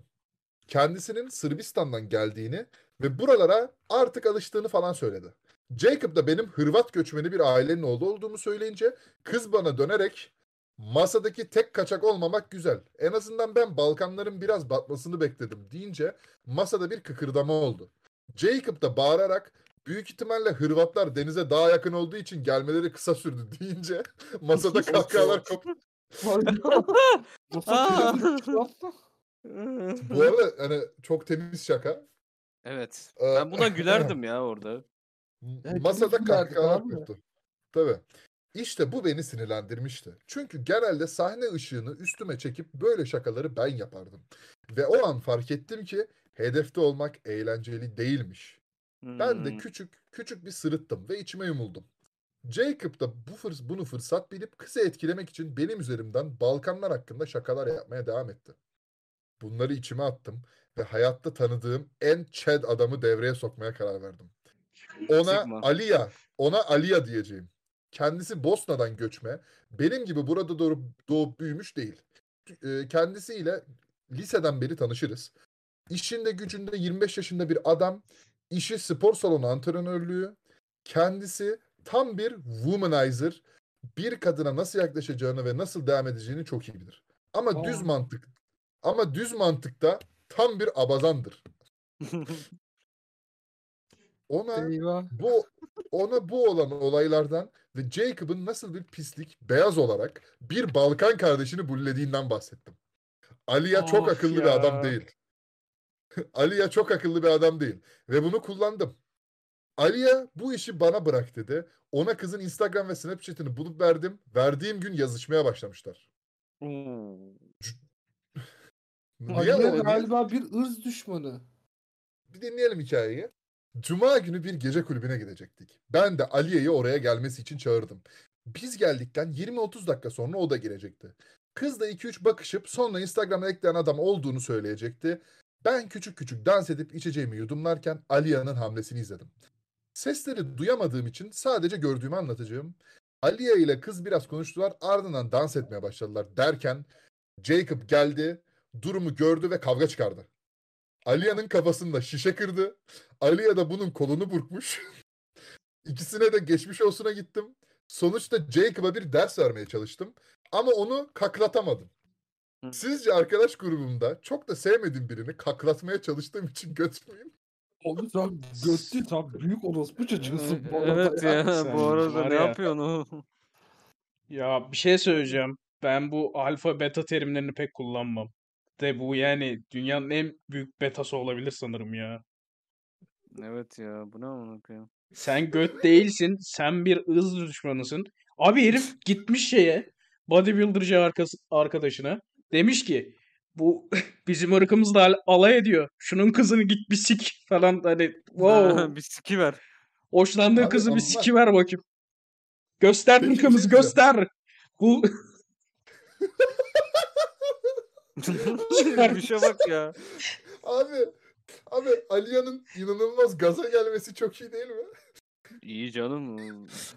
Kendisinin Sırbistan'dan geldiğini ve buralara artık alıştığını falan söyledi. Jacob da benim Hırvat göçmeni bir ailenin oğlu olduğumu söyleyince kız bana dönerek masadaki tek kaçak olmamak güzel. En azından ben Balkanların biraz batmasını bekledim deyince masada bir kıkırdama oldu. Jacob da bağırarak büyük ihtimalle Hırvatlar denize daha yakın olduğu için gelmeleri kısa sürdü deyince masada kahkahalar koptu. Yaptı? Bu arada hani çok temiz şaka. evet. Ee, Ben buna gülerdim ya orada. Masada kahkahalar koptu. Tabii. İşte bu beni sinirlendirmişti. Çünkü genelde sahne ışığını üstüme çekip böyle şakaları ben yapardım. Ve o an fark ettim ki hedefte olmak eğlenceli değilmiş. Ben de Hmm. küçük küçük bir sırıttım ve içime yumuldum. Jacob da bu fırs bunu fırsat bilip kızı etkilemek için benim üzerimden Balkanlar hakkında şakalar yapmaya devam etti. Bunları içime attım ve hayatta tanıdığım en Chad adamı devreye sokmaya karar verdim. Ona. Aliya, ona Aliya diyeceğim. Kendisi Bosna'dan göçme, benim gibi burada doğup, doğup büyümüş değil. Kendisiyle liseden beri tanışırız. İşinde gücünde 25 yaşında bir adam, işi spor salonu antrenörlüğü, kendisi tam bir womanizer, bir kadına nasıl yaklaşacağını ve nasıl devam edeceğini çok iyi bilir. Ama düz Aa. mantık, ama düz mantıkta tam bir abazandır. Ona Eyvah. bu ona bu olan olaylardan ve Jacob'ın nasıl bir pislik beyaz olarak bir Balkan kardeşini bullediğinden bahsettim. Aliya çok akıllı bir adam ya. değil. Aliya çok akıllı bir adam değil ve bunu kullandım. Aliya bu işi bana bırak dedi. Ona kızın Instagram ve Snapchat'ini bulup verdim. Verdiğim gün yazışmaya başlamışlar. O- niye- galiba bir ırz düşmanı. Bir dinleyelim hikayeyi. Cuma günü bir gece kulübüne gidecektik. Ben de Aliye'yi oraya gelmesi için çağırdım. Biz geldikten 20-30 dakika sonra o da gelecekti. Kız da 2-3 bakışıp sonra Instagram'a ekleyen adam olduğunu söyleyecekti. Ben küçük küçük dans edip içeceğimi yudumlarken Aliye'nin hamlesini izledim. Sesleri duyamadığım için sadece gördüğümü anlatacağım. Aliye ile kız biraz konuştular ardından dans etmeye başladılar derken Jacob geldi, durumu gördü ve kavga çıkardı. Aliya'nın kafasında şişe kırdı. Aliya da bunun kolunu burkmuş. İkisine de geçmiş olsuna gittim. Sonuçta Jacob'a bir ders vermeye çalıştım. Ama onu kaklatamadım. Sizce arkadaş grubumda çok da sevmediğim birini kaklatmaya çalıştığım için göt müyüm? Oğlum sen göttü tam büyük orospu çocuğusun bu arada Evet ya Sen bu arada var ne ya. yapıyorsun o? Ya bir şey söyleyeceğim. Ben bu alfa beta terimlerini pek kullanmam. De bu yani dünyanın en büyük betası olabilir sanırım ya. Evet ya bu ne amına koyayım? Sen göt değilsin. Sen bir ız düşmanısın. Abi herif gitmiş şeye bodybuilder'cı arkası, arkadaşına. Demiş ki bu bizim ırkımızla al- alay ediyor. Şunun kızını git bir sik falan hani wow. bir siki ver. Hoşlandığın Abi kızı bir siki ver bakayım. Göster Peki bir şey ırkımızı diyeceğim. göster. Bu Gülüşe bak ya. Abi, abi Aliya'nın inanılmaz gaza gelmesi çok iyi değil mi? İyi canım.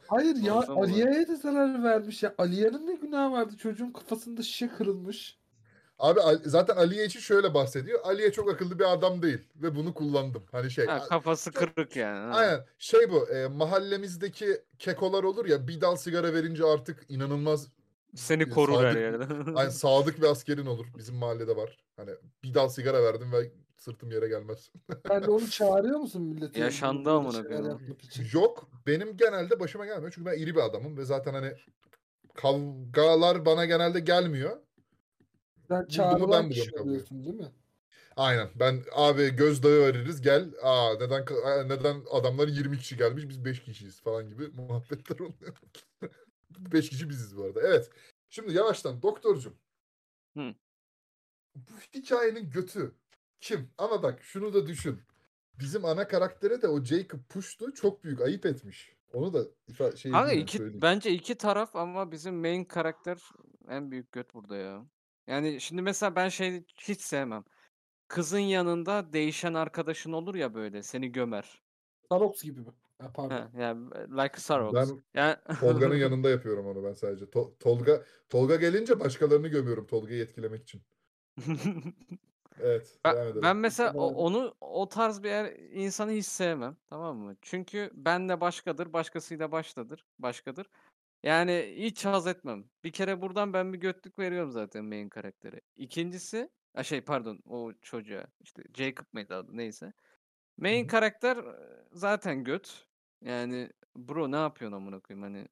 Hayır ya. Aliye'ye de zarar vermiş ya. Aliye'nin de günahı vardı. Çocuğun kafasında şişe kırılmış. Abi zaten Aliye için şöyle bahsediyor. Aliye çok akıllı bir adam değil ve bunu kullandım. Hani şey Ha, kafası kırık yani. ha. Aynen. Şey bu. e, mahallemizdeki kekolar olur ya bir dal sigara verince artık inanılmaz Seni korur her sadık- yerden. Aynen sadık bir askerin olur. Bizim mahallede var. Hani bir dal sigara verdim ve sırtım yere gelmez. De onu çağırıyor musun millete? Yaşandı amına koyayım. Yok. Benim genelde başıma gelmiyor. Çünkü ben iri bir adamım ve zaten hani kavgalar bana genelde gelmiyor. Sen ben çağrılan buluyorum kişi oluyorsun değil mi? Aynen. Ben abi gözdağı veririz gel. Aa neden neden adamlar 20 kişi gelmiş biz 5 kişiyiz falan gibi muhabbetler oluyor. 5 kişi biziz bu arada. Evet. Şimdi yavaştan doktorcum. Hı. Bu hikayenin götü kim? Ama bak şunu da düşün. Bizim ana karaktere de o Jacob Push'tu çok büyük ayıp etmiş. Onu da ifa şey edeyim, iki, söyleyeyim. bence iki taraf ama bizim main karakter en büyük göt burada ya. Yani şimdi mesela ben şey hiç sevmem. Kızın yanında değişen arkadaşın olur ya böyle seni gömer. Sarox gibi mi? Ha, pardon. Ha, yani like Sarox. Ben Yani Tolga'nın yanında yapıyorum onu ben sadece. To- Tolga Tolga gelince başkalarını gömüyorum Tolga'yı etkilemek için. Evet, Ben, ben mesela Doğru. onu o tarz bir er- insanı hiç sevmem. Tamam mı? Çünkü benle başkadır, başkasıyla baştadır, başkadır. Yani hiç haz etmem. Bir kere buradan ben bir götlük veriyorum zaten main karaktere. İkincisi, şey pardon o çocuğa işte Jacob mıydı adı neyse. Main karakter e, zaten göt. Yani bro ne yapıyorsun amına koyayım hani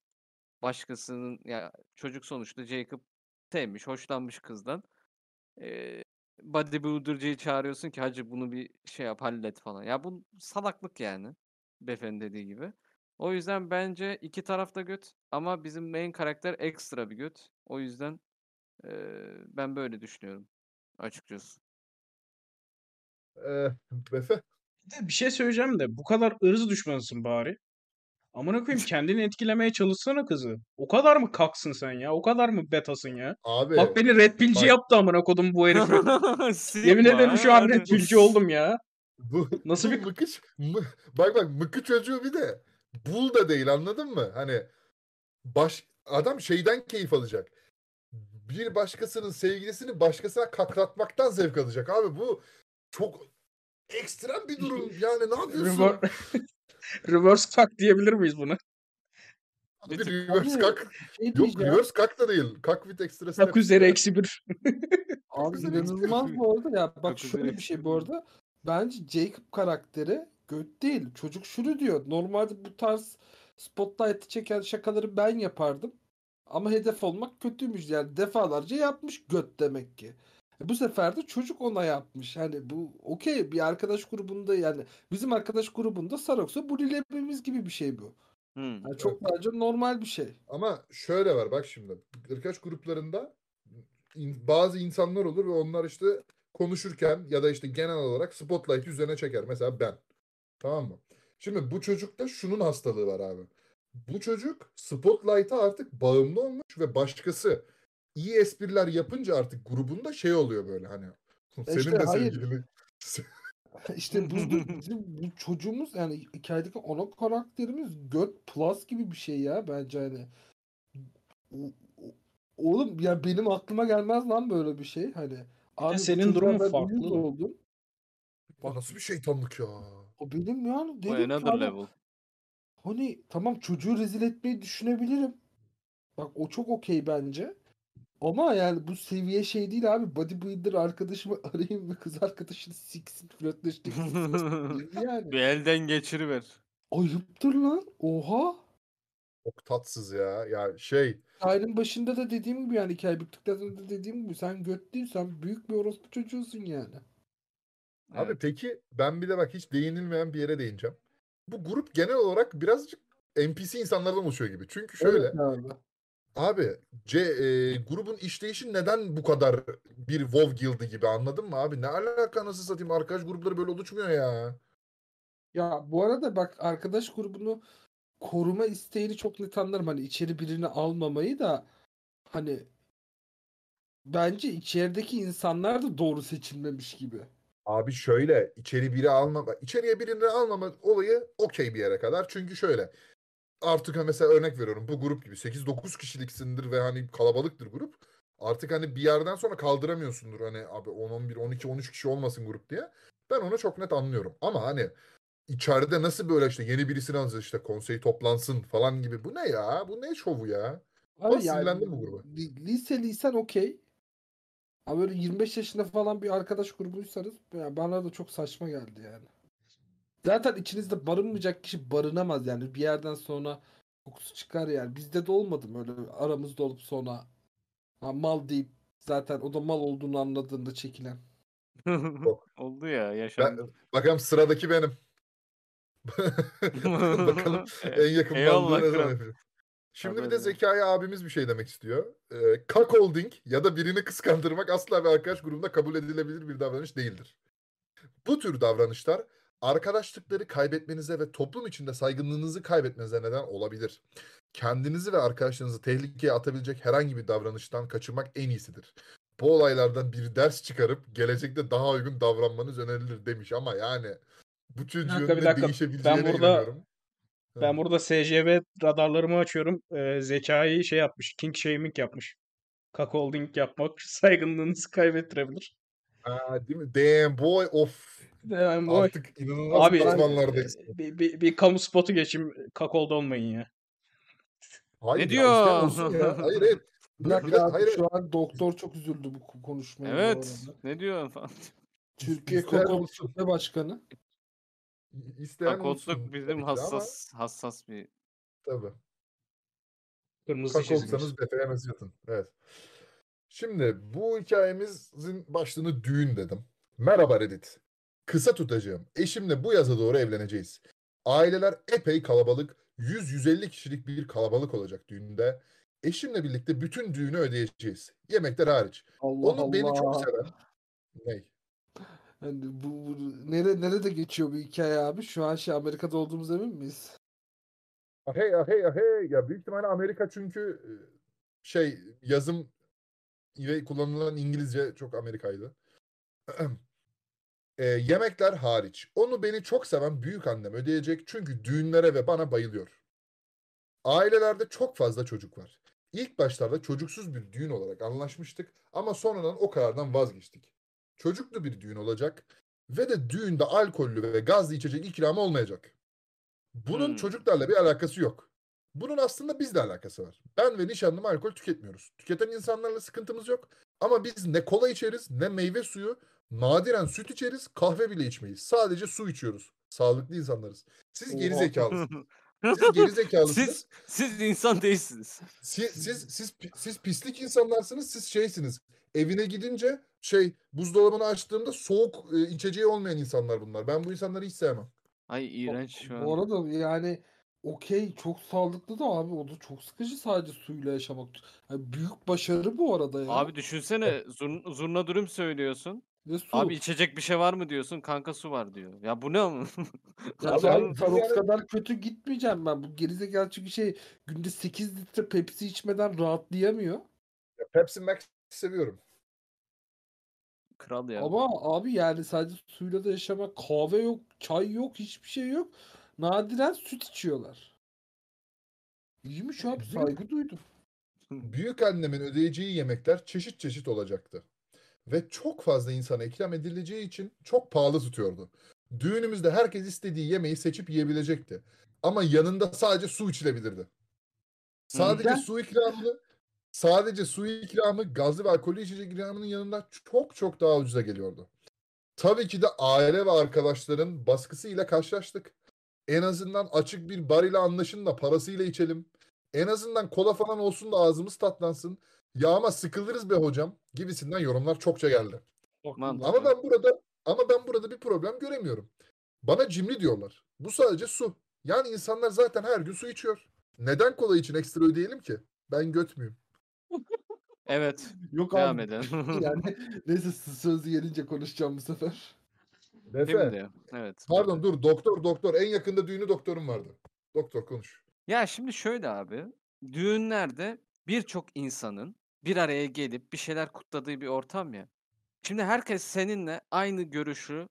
başkasının ya çocuk sonuçta Jacob sevmiş, hoşlanmış kızdan. Ee, bodybuilder'cıyı çağırıyorsun ki hacı bunu bir şey yap hallet falan. Ya bu salaklık yani. Beyefendi dediği gibi. O yüzden bence iki tarafta göt ama bizim main karakter ekstra bir göt. O yüzden eee, ben böyle düşünüyorum açıkçası. Ee, Befe. De bir şey söyleyeceğim de bu kadar ırz düşmanısın bari. Amına koyayım kendini etkilemeye çalışsana kızı. O kadar mı kaksın sen ya? O kadar mı betasın ya? Abi Bak beni red pillci bak- yaptı amına kodum bu herif. Yemin ederim şu an red pillci oldum ya. bu Nasıl bir- mıkıç mı- bak bak mıkı çocuğu bir de bul da değil anladın mı? Hani baş adam şeyden keyif alacak. Bir başkasının sevgilisini başkasına kaklatmaktan zevk alacak abi bu çok ekstrem bir durum. Yani ne yapıyorsun? Rever- Reverse fuck diyebilir miyiz buna? Abi reverse kak. Şey Yok reverse kak da değil. Kak with extra Kak steps üzeri eksi bir. Abi inanılmaz bu arada ya. Bak şöyle bir şey bu arada. Bence Jacob karakteri göt değil. Çocuk şunu diyor. Normalde bu tarz spotlight'ı çeken şakaları ben yapardım. Ama hedef olmak kötüymüş. Yani defalarca yapmış göt demek ki. E bu sefer de çocuk ona yapmış. Hani bu okey bir arkadaş grubunda yani bizim arkadaş grubunda Sarox'u bulilememiz gibi bir şey bu. Hmm. Yani çok bence normal bir şey. Ama şöyle var bak şimdi. Irkaç gruplarında in- bazı insanlar olur ve onlar işte konuşurken ya da işte genel olarak spotlight üzerine çeker. Mesela ben. Tamam mı? Şimdi bu çocukta şunun hastalığı var abi. Bu çocuk spotlight'a artık bağımlı olmuş ve başkası iyi espriler yapınca artık grubunda şey oluyor böyle hani. Senin işte de hayır. sevgilini İşte burada bizim bu çocuğumuz yani hikayedeki ana karakterimiz göt plus gibi bir şey ya bence hani. O- o- Oğlum ya benim aklıma gelmez lan böyle bir şey hani. Abi bu senin durumun farklı oldum. Ya nasıl bir şeytanlık ya. O benim yani O dedim another abi, level. hani tamam çocuğu rezil etmeyi düşünebilirim. Bak o çok okey bence. Ama yani bu seviye şey değil abi. Bodybuilder arkadaşımı arayayım ve kız arkadaşını siksin flörtleştirsin. yani. Bir elden geçiriver. Ayıptır lan. Oha. Çok tatsız ya. Ya şey Hikayenin başında da dediğim gibi yani hikaye bittikten sonra da dediğim gibi sen göt değilsen büyük bir orospu çocuğusun yani. Abi Evet. peki ben bir de bak hiç değinilmeyen bir yere değineceğim. Bu grup genel olarak birazcık NPC insanlardan oluşuyor gibi. Çünkü şöyle Evet abi. Abi C, e, grubun işleyişi neden bu kadar bir WoW guild'i gibi anladın mı abi? Ne alaka nasıl satayım arkadaş grupları böyle oluşmuyor ya. Ya bu arada bak arkadaş grubunu koruma isteğini çok net anlarım. Hani içeri birini almamayı da hani bence içerideki insanlar da doğru seçilmemiş gibi. Abi şöyle içeri biri alma içeriye birini almama olayı okey bir yere kadar. Çünkü şöyle artık ha mesela örnek veriyorum bu grup gibi 8-9 kişiliksindir ve hani kalabalıktır grup. Artık hani bir yerden sonra kaldıramıyorsundur hani abi 10 11 12 13 kişi olmasın grup diye. Ben onu çok net anlıyorum. Ama hani içeride nasıl böyle işte yeni birisini alacağız işte konsey toplansın falan gibi. Bu ne ya? Bu ne şovu ya? Abi Ben sinirlendim bu gruba. li- Liseliysen okey. Ama böyle 25 yaşında falan bir arkadaş grubuysanız yani bana da çok saçma geldi yani. Zaten içinizde barınmayacak kişi barınamaz yani. Bir yerden sonra kokusu çıkar yani. Bizde de olmadı mı öyle aramızda olup sonra ha, mal deyip zaten o da mal olduğunu anladığında çekilen. Oldu ya yaşandı. Bakalım sıradaki benim. Bakalım en yakın Eyvallah ne zaman? Şimdi bir de. Zekai abimiz bir şey demek istiyor. Ee, cuckolding ya da birini kıskandırmak asla bir arkadaş grubunda kabul edilebilir bir davranış değildir. Bu tür davranışlar arkadaşlıkları kaybetmenize ve toplum içinde saygınlığınızı kaybetmenize neden olabilir. Kendinizi ve arkadaşlarınızı tehlikeye atabilecek herhangi bir davranıştan kaçınmak en iyisidir. Bu olaylardan bir ders çıkarıp gelecekte daha uygun davranmanız önerilir demiş ama yani bu çocuğun dakika, bir dakika. değişebileceğine Ben burada- inanıyorum. Ben burada SCV radarlarımı açıyorum. Ee, zekayı şey yapmış. King shaming yapmış. Cuckolding yapmak saygınlığınızı kaybettirebilir. Aa, değil mi? Damn boy of. Hemen bu Artık inanılmaz Abi uzmanlardayız. e, bir, bir, bir kamu spotu geçeyim. Cuckold olmayın ya. Hayır Ne diyor? ya. Hayır hayır. Bir Bir dakika dakika, abi, hayır. şu an doktor çok üzüldü bu konuşmaya Evet. Ne diyor falan. Türkiye. Şube Başkanı. İsteyen olsun. Kakotluk bizim de ama hassas hassas bir Tabii. Kırmızı Kak çizgimiz. olsanız Befe'ye mesaj atın. Evet. Şimdi bu hikayemizin başlığını düğün dedim. Merhaba Reddit. Kısa tutacağım. Eşimle bu yaza doğru evleneceğiz. Aileler epey kalabalık. 100-150 kişilik bir kalabalık olacak düğünde. Eşimle birlikte bütün düğünü ödeyeceğiz. Yemekler hariç. Allah Onu beni çok Allah. seven. Ney? Yani bu, bu nere, nerede geçiyor bu hikaye abi? Şu an şey Amerika'da olduğumuz emin miyiz? Ahey ahey ahey. Ya büyük ihtimalle Amerika çünkü e, şey yazım ve kullanılan İngilizce çok Amerikaydı. E, yemekler hariç. Onu beni çok seven büyük annem ödeyecek çünkü düğünlere ve bana bayılıyor. Ailelerde çok fazla çocuk var. İlk başlarda çocuksuz bir düğün olarak anlaşmıştık ama sonradan o karardan vazgeçtik. Çocuklu bir düğün olacak ve de düğünde alkollü ve gazlı içecek ikramı olmayacak. Bunun Hmm. çocuklarla bir alakası yok. Bunun aslında bizle alakası var. Ben ve nişanlım alkol tüketmiyoruz. Tüketen insanlarla sıkıntımız yok. Ama biz ne kola içeriz ne meyve suyu, nadiren süt içeriz, kahve bile içmeyiz. Sadece su içiyoruz. Sağlıklı insanlarız. Siz geri zekalısınız. Siz geri zekalısınız. siz siz insan değilsiniz. Siz, siz, siz, siz pislik insanlarsınız, siz şeysiniz. Evine gidince şey buzdolabını açtığımda soğuk e, içeceği olmayan insanlar bunlar. Ben bu insanları hiç sevmem. Ay iğrenç şu an. Bu arada yani okey çok sağlıklı da abi o da çok sıkıcı sadece suyla yaşamak. Yani büyük başarı bu arada ya. Abi düşünsene zurn, zurna dürüm söylüyorsun. Ve su. Abi içecek bir şey var mı diyorsun. Kanka su var diyor. Ya bu ne ama? Ya Abi ben yani- kadar kötü gitmeyeceğim ben. Bu gerizekalı çünkü şey günde 8 litre Pepsi içmeden rahatlayamıyor. Ya Pepsi Max seviyorum. Kral ya. Ama abi yani sadece suyla da yaşamak kahve yok, çay yok, hiçbir şey yok. Nadiren süt içiyorlar. İyiymiş abi saygı duydum. Büyük annemin ödeyeceği yemekler çeşit çeşit olacaktı. Ve çok fazla insana ikram edileceği için çok pahalı tutuyordu. Düğünümüzde herkes istediği yemeği seçip yiyebilecekti. Ama yanında sadece su içilebilirdi. Sadece Neden? su ikramı sadece su ikramı gazlı ve alkollü içecek ikramının yanında çok çok daha ucuza geliyordu. Tabii ki de aile ve arkadaşların baskısıyla karşılaştık. En azından açık bir bar ile anlaşın da parasıyla içelim. En azından kola falan olsun da ağzımız tatlansın. Ya ama sıkılırız be hocam gibisinden yorumlar çokça geldi. Mantıklı. Ama ben burada ama ben burada bir problem göremiyorum. Bana cimri diyorlar. Bu sadece su. Yani insanlar zaten her gün su içiyor. Neden kola için ekstra ödeyelim ki? Ben göt müyüm? Evet. Yok Devam abi. edelim. Yani neyse sözü gelince konuşacağım bu sefer. Defe. Şimdi. Evet. Pardon dur doktor doktor en yakında düğünü doktorum vardı. Doktor konuş. Ya şimdi şöyle abi. Düğünlerde birçok insanın bir araya gelip bir şeyler kutladığı bir ortam ya. Şimdi herkes seninle aynı görüşü,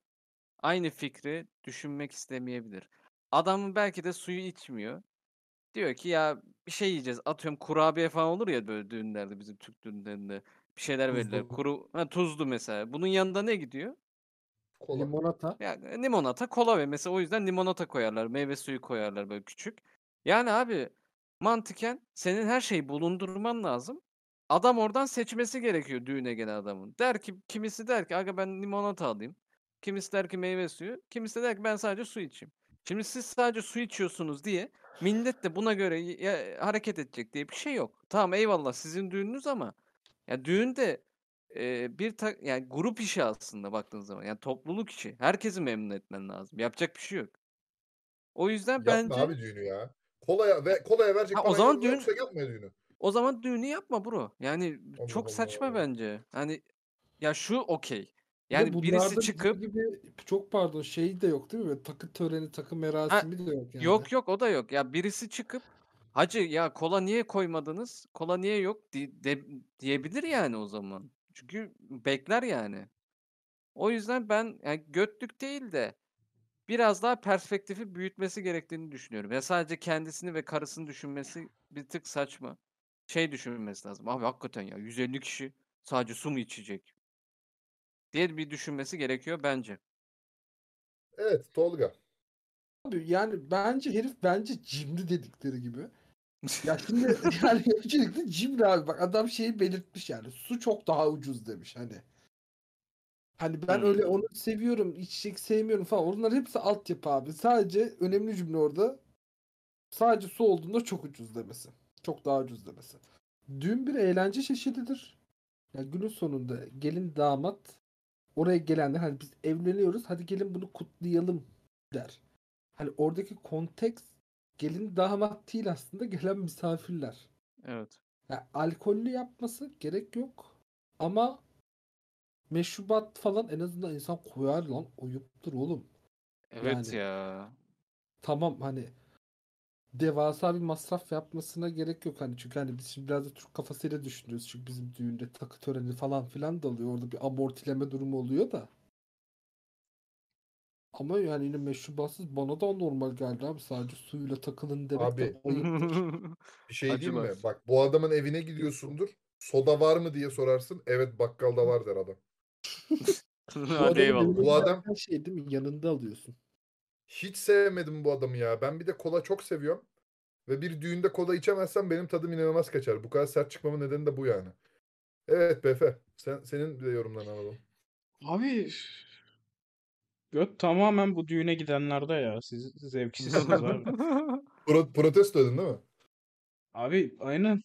aynı fikri düşünmek istemeyebilir. Adamın belki de suyu içmiyor. Diyor ki ya bir şey yiyeceğiz. Atıyorum kurabiye falan olur ya böyle düğünlerde bizim Türk düğünlerinde. Bir şeyler verirler. Tuzlu. Kuru ha, tuzlu mesela. Bunun yanında ne gidiyor? Kola. Limonata. Yani limonata, kola ve mesela o yüzden limonata koyarlar. Meyve suyu koyarlar böyle küçük. Yani abi mantıken senin her şeyi bulundurman lazım. Adam oradan seçmesi gerekiyor düğüne gelen adamın. Der ki kimisi der ki aga ben limonata alayım. Kimisi der ki meyve suyu. Kimisi de der ki ben sadece su içeyim. Şimdi siz sadece su içiyorsunuz diye millet de buna göre ya- hareket edecek diye bir şey yok. Tamam eyvallah sizin düğününüz ama ya düğün de e, bir ta- yani grup işi aslında baktığın zaman. Yani topluluk işi. Herkesi memnun etmen lazım. Yapacak bir şey yok. O yüzden Yapma bence abi düğünü ya. Kolaya ve kolaya verecek Ha, o zaman düğün- yoksa yapma düğünü. O zaman düğünü yapma bro. Yani Allah çok saçma Allah. bence. Hani ya şu okey. Yani bunlarda birisi çıkıp gibi çok pardon şey de yok değil mi? Böyle takı töreni, takı merasimi de yok yani. Yok yok o da yok. Ya birisi çıkıp hacı ya kola niye koymadınız? Kola niye yok di- de- diyebilir yani o zaman. Çünkü bekler yani. O yüzden ben yani götlük değil de biraz daha perspektifi büyütmesi gerektiğini düşünüyorum. Ya sadece kendisini ve karısını düşünmesi bir tık saçma. Şey düşünmesi lazım. Abi hakikaten ya 150 kişi sadece su mu içecek? diye bir düşünmesi gerekiyor bence. Evet Tolga. Abi yani bence herif bence cimri dedikleri gibi. Ya şimdi yani öncelikle cimri abi bak adam şeyi belirtmiş yani su çok daha ucuz demiş hani. Hani ben Hmm. öyle onu seviyorum, içecek sevmiyorum falan. Onlar hepsi altyapı abi. Sadece önemli cümle orada sadece su olduğunda çok ucuz demesi. Çok daha ucuz demesi. Düğün bir eğlence çeşididir. Ya günün sonunda gelin damat oraya gelenler hani biz evleniyoruz hadi gelin bunu kutlayalım der. Hani oradaki konteks gelin damat değil aslında gelen misafirler. Evet. Ya alkollü yapması gerek yok. Ama meşrubat falan en azından insan koyar lan. Ayıptır oğlum. Evet Yani. ya. Tamam hani devasa bir masraf yapmasına gerek yok hani çünkü hani biz şimdi biraz da Türk kafasıyla düşünüyoruz çünkü bizim düğünde takı töreni falan filan da oluyor orada bir amortileme durumu oluyor da ama yani yine meşrubatsız bana da normal geldi abi sadece suyla takılın demek Abi. de ayıptır. Bir şey diyeyim mi? Bak bu adamın evine gidiyorsundur. Soda var mı diye sorarsın. Evet bakkalda var der adam. Bu evine Bu adam- şey değil mi yanında alıyorsun. Hiç sevmedim bu adamı ya. Ben bir de kola çok seviyorum. Ve bir düğünde kola içemezsem benim tadım inanılmaz kaçar. Bu kadar sert çıkmamın nedeni de bu yani. Evet Befe. Sen, senin de yorumlarını alalım. Abi göt tamamen bu düğüne gidenlerde ya. Siz zevksizsiniz abi. Pro- protesto edin değil mi? Abi aynen.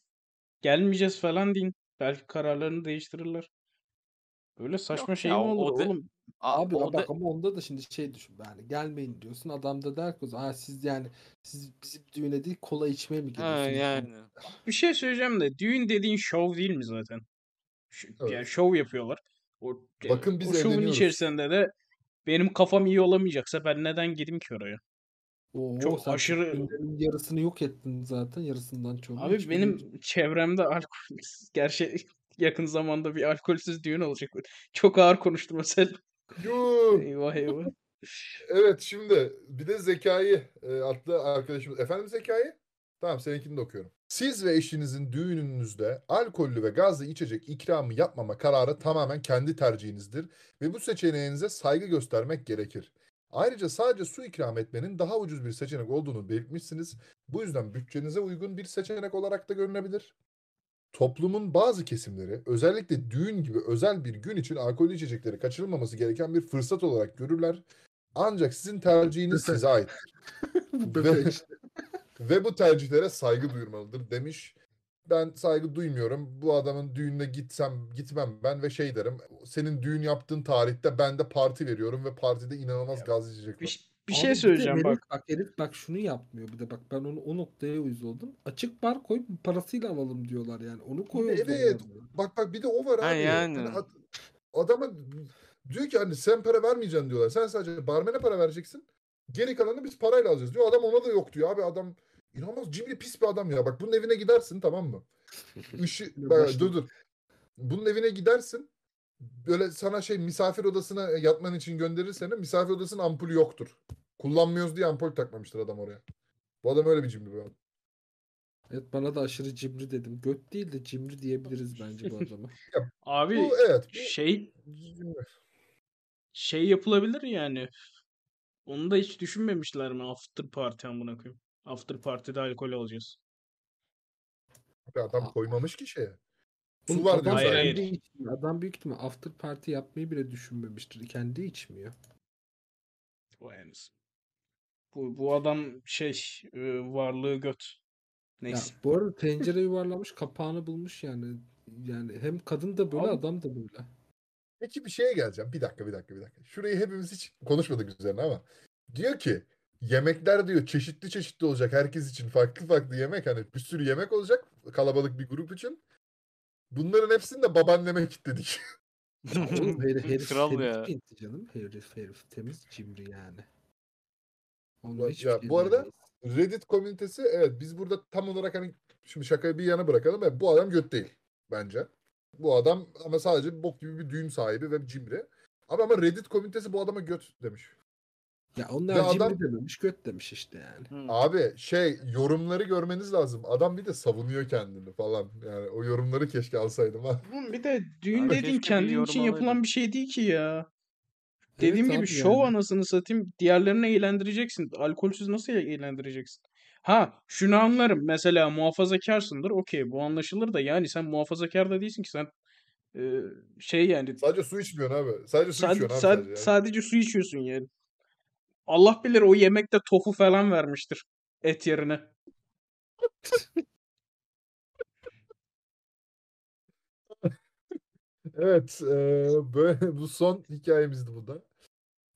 Gelmeyeceğiz falan deyin. Belki kararlarını değiştirirler. Böyle saçma Yok şey ya, mi olur o de- oğlum? A- Abi o da- bak ama onda da şimdi şey düşün yani gelmeyin diyorsun adam da der ki "Ha, siz yani siz bizim düğüne değil kola içmeye mi Ha, geliyorsunuz? yani. Bir şey söyleyeceğim de düğün dediğin şov değil mi zaten? Ş- Evet. Yani şov yapıyorlar. O, e, Bakın biz o şovun içerisinde de benim kafam iyi olamayacaksa ben neden gideyim ki oraya? Oo, Çok sen aşırı- yarısını yok ettin zaten yarısından çoğunu. Abi hiç benim bilmiyorum. çevremde alkol gerçi yakın zamanda bir alkolsüz düğün olacak. Çok ağır konuştum mesela. Yuh! Eyvah eyvah. Evet şimdi bir de Zekai e, adlı arkadaşımız. Efendim Zekai? Tamam seninkini de okuyorum. Siz ve eşinizin düğününüzde alkollü ve gazlı içecek ikramı yapmama kararı tamamen kendi tercihinizdir ve bu seçeneğinize saygı göstermek gerekir. Ayrıca sadece su ikram etmenin daha ucuz bir seçenek olduğunu belirtmişsiniz. Bu yüzden bütçenize uygun bir seçenek olarak da görünebilir. Toplumun bazı kesimleri özellikle düğün gibi özel bir gün için alkollü içecekleri kaçırılmaması gereken bir fırsat olarak görürler. Ancak sizin tercihiniz size ait. Bu Ve, ve bu tercihlere saygı duyulmalıdır demiş. Ben saygı duymuyorum. Bu adamın düğününe gitsem gitmem ben ve şey derim. Senin düğün yaptığın tarihte ben de parti veriyorum ve partide inanılmaz Ya, gaz içecek Bir, bir Abi şey söyleyeceğim herif, bak. Bak herif bak şunu yapmıyor bir de bak ben onu o noktaya uyuz oldum. Açık bar koyup parasıyla alalım diyorlar yani. Onu koyuyoruz. Evet. Bak bak bir de o var Ha, abi. yani. Hani ad- adama diyor ki hani sen para vermeyeceksin diyorlar. Sen sadece barmene para vereceksin. Geri kalanını biz parayla alacağız diyor. Adam ona da yok diyor. Abi adam inanılmaz cimri pis bir adam ya. Bak bunun evine gidersin tamam mı? Dur, bak, dur dur. Bunun evine gidersin. Böyle sana şey misafir odasına yatman için gönderir seni. Misafir odasının ampulü yoktur. Kullanmıyoruz diye ampul takmamıştır adam oraya. Bu adam öyle bir cimri bir adam. Evet bana da aşırı cimri dedim. Göt değil de cimri diyebiliriz bence bu adama. Abi Bu evet. Bu, şey şey yapılabilir yani. Onu da hiç düşünmemişler mi? After party amına koyayım. After party'de alkol alacağız. adam koymamış ki şeye. Su var diyor Hayır, içmiyor. Adam büyük ihtimal after party yapmayı bile düşünmemiştir. Kendi içmiyor. Vay anasını. Bu, bu adam şey e, varlığı göt. Ya, Neyse. bu arada tencere yuvarlamış kapağını bulmuş yani. Yani hem kadın da böyle Abi- adam da böyle. Peki bir şeye geleceğim. Bir dakika bir dakika bir dakika. Şurayı hepimiz hiç konuşmadık üzerine ama. Diyor ki yemekler diyor çeşitli çeşitli olacak herkes için farklı farklı yemek hani bir sürü yemek olacak kalabalık bir grup için. Bunların hepsini de babaanneme kilitledik. Oğlum herif, herif Kral temiz ya. pinti canım. Herif herif temiz cimri yani. Ya- hiçbir ya bu arada-. Reddit komünitesi evet biz burada tam olarak hani şimdi şakayı bir yana bırakalım. Evet, bu adam göt değil bence. Bu adam ama sadece bok gibi bir düğün sahibi ve cimri. Ama ama Reddit komünitesi bu adama göt demiş. Ya onlar cimri adam- dememiş göt demiş işte yani. Hı. Abi şey yorumları görmeniz lazım. Adam bir de savunuyor kendini falan. Yani o yorumları keşke alsaydım ha. Oğlum bir de düğün Abi dediğin keşke bir kendin yorum için yapılan alaydın. bir şey değil ki ya. Evet Dediğim gibi abi şov yani. anasını satayım. Diğerlerini eğlendireceksin. Alkolsüz nasıl eğlendireceksin? Ha şunu anlarım. Mesela muhafazakarsındır. Okey bu anlaşılır da yani sen muhafazakar da değilsin ki sen e, şey yani Sadece su içmiyorsun abi. Sadece su Sad- içiyorsun abi sad- sadece. yani. sadece su içiyorsun yani. Allah bilir o yemekte tofu falan vermiştir et yerine. Evet, e, böyle bu son hikayemizdi bu da.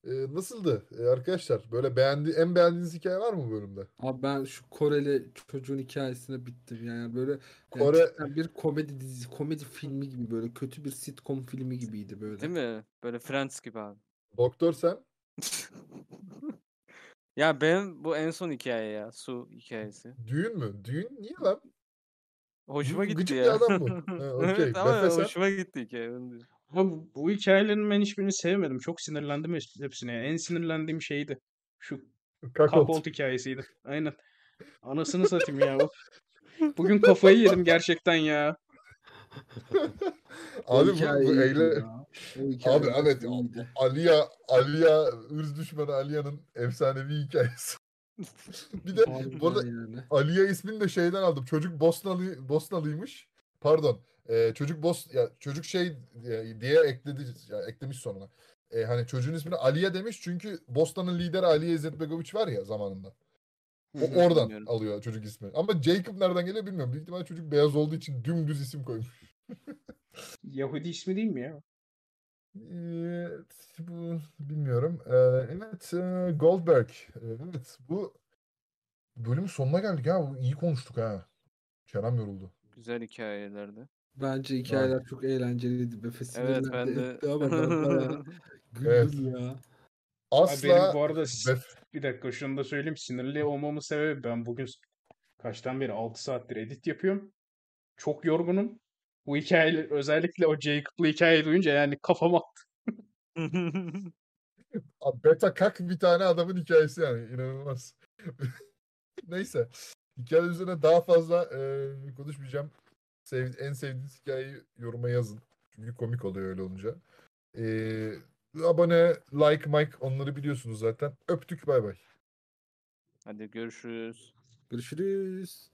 E, nasıldı e, arkadaşlar? Böyle beğendi en beğendiğiniz hikaye var mı bu bölümde? Abi ben şu Koreli çocuğun hikayesine bittim yani böyle yani Kore- cidden bir komedi dizisi, komedi filmi gibi böyle kötü bir sitcom filmi gibiydi böyle. Değil mi? Böyle Friends gibi abi. Doktor sen? Ya benim bu en son hikaye ya. Su hikayesi. Düğün mü? Düğün niye lan? Hoşuma gitti gıcık ya. bir adam bu. Ha, okey. evet ama hoşuma gitti hikaye. onu diyorum. Ama bu, bu hikayelerin ben hiçbirini sevmedim. Çok sinirlendim hep- hepsine. En sinirlendiğim şeydi. Şu. Kakolt hikayesiydi. Aynen. Anasını satayım ya. Bugün kafayı yedim gerçekten ya. Abi bu, bu eyle... Abi evet iyiydi. Aliya, Aliya, ırz düşmanı Aliya'nın efsanevi hikayesi. bir de bu arada yani. Aliye ismini de şeyden aldım. Çocuk Bosnalı Bosnalıymış. Pardon. Ee, çocuk Bos ya çocuk şey e, diye ekledi ya eklemiş sonuna. Ee, hani çocuğun ismini Aliye demiş çünkü Bosna'nın lideri Aliye İzzetbegoviç var ya zamanında. O oradan Bilmiyorum. alıyor çocuk ismi. Ama Jacob nereden geliyor bilmiyorum. Büyük ihtimalle çocuk beyaz olduğu için dümdüz isim koymuş. Yahudi ismi değil mi ya? Evet, bu bilmiyorum. Ee, evet, e, Goldberg. Evet, bu bölümün sonuna geldik ya. Bu iyi konuştuk ha. Çenem yoruldu. Güzel hikayelerdi. Bence hikayeler çok eğlenceliydi. Befe Evet ben de etti ama ben bayağı Evet. ya. Abi Asla benim bu arada bir dakika şunu da söyleyeyim. Sinirli olmamın sebebi ben bugün kaçtan beri 6 saattir edit yapıyorum. Çok yorgunum. Bu hikaye özellikle o Jacob'lı hikayeyi duyunca yani kafama beta kak bir tane adamın hikayesi yani inanılmaz. Neyse. Hikaye üzerine daha fazla e, konuşmayacağım. Sev- en sevdiğiniz hikayeyi yoruma yazın. Çünkü komik oluyor öyle olunca. E, abone, like, mike onları biliyorsunuz zaten. Öptük bay bay. Hadi görüşürüz. Görüşürüz.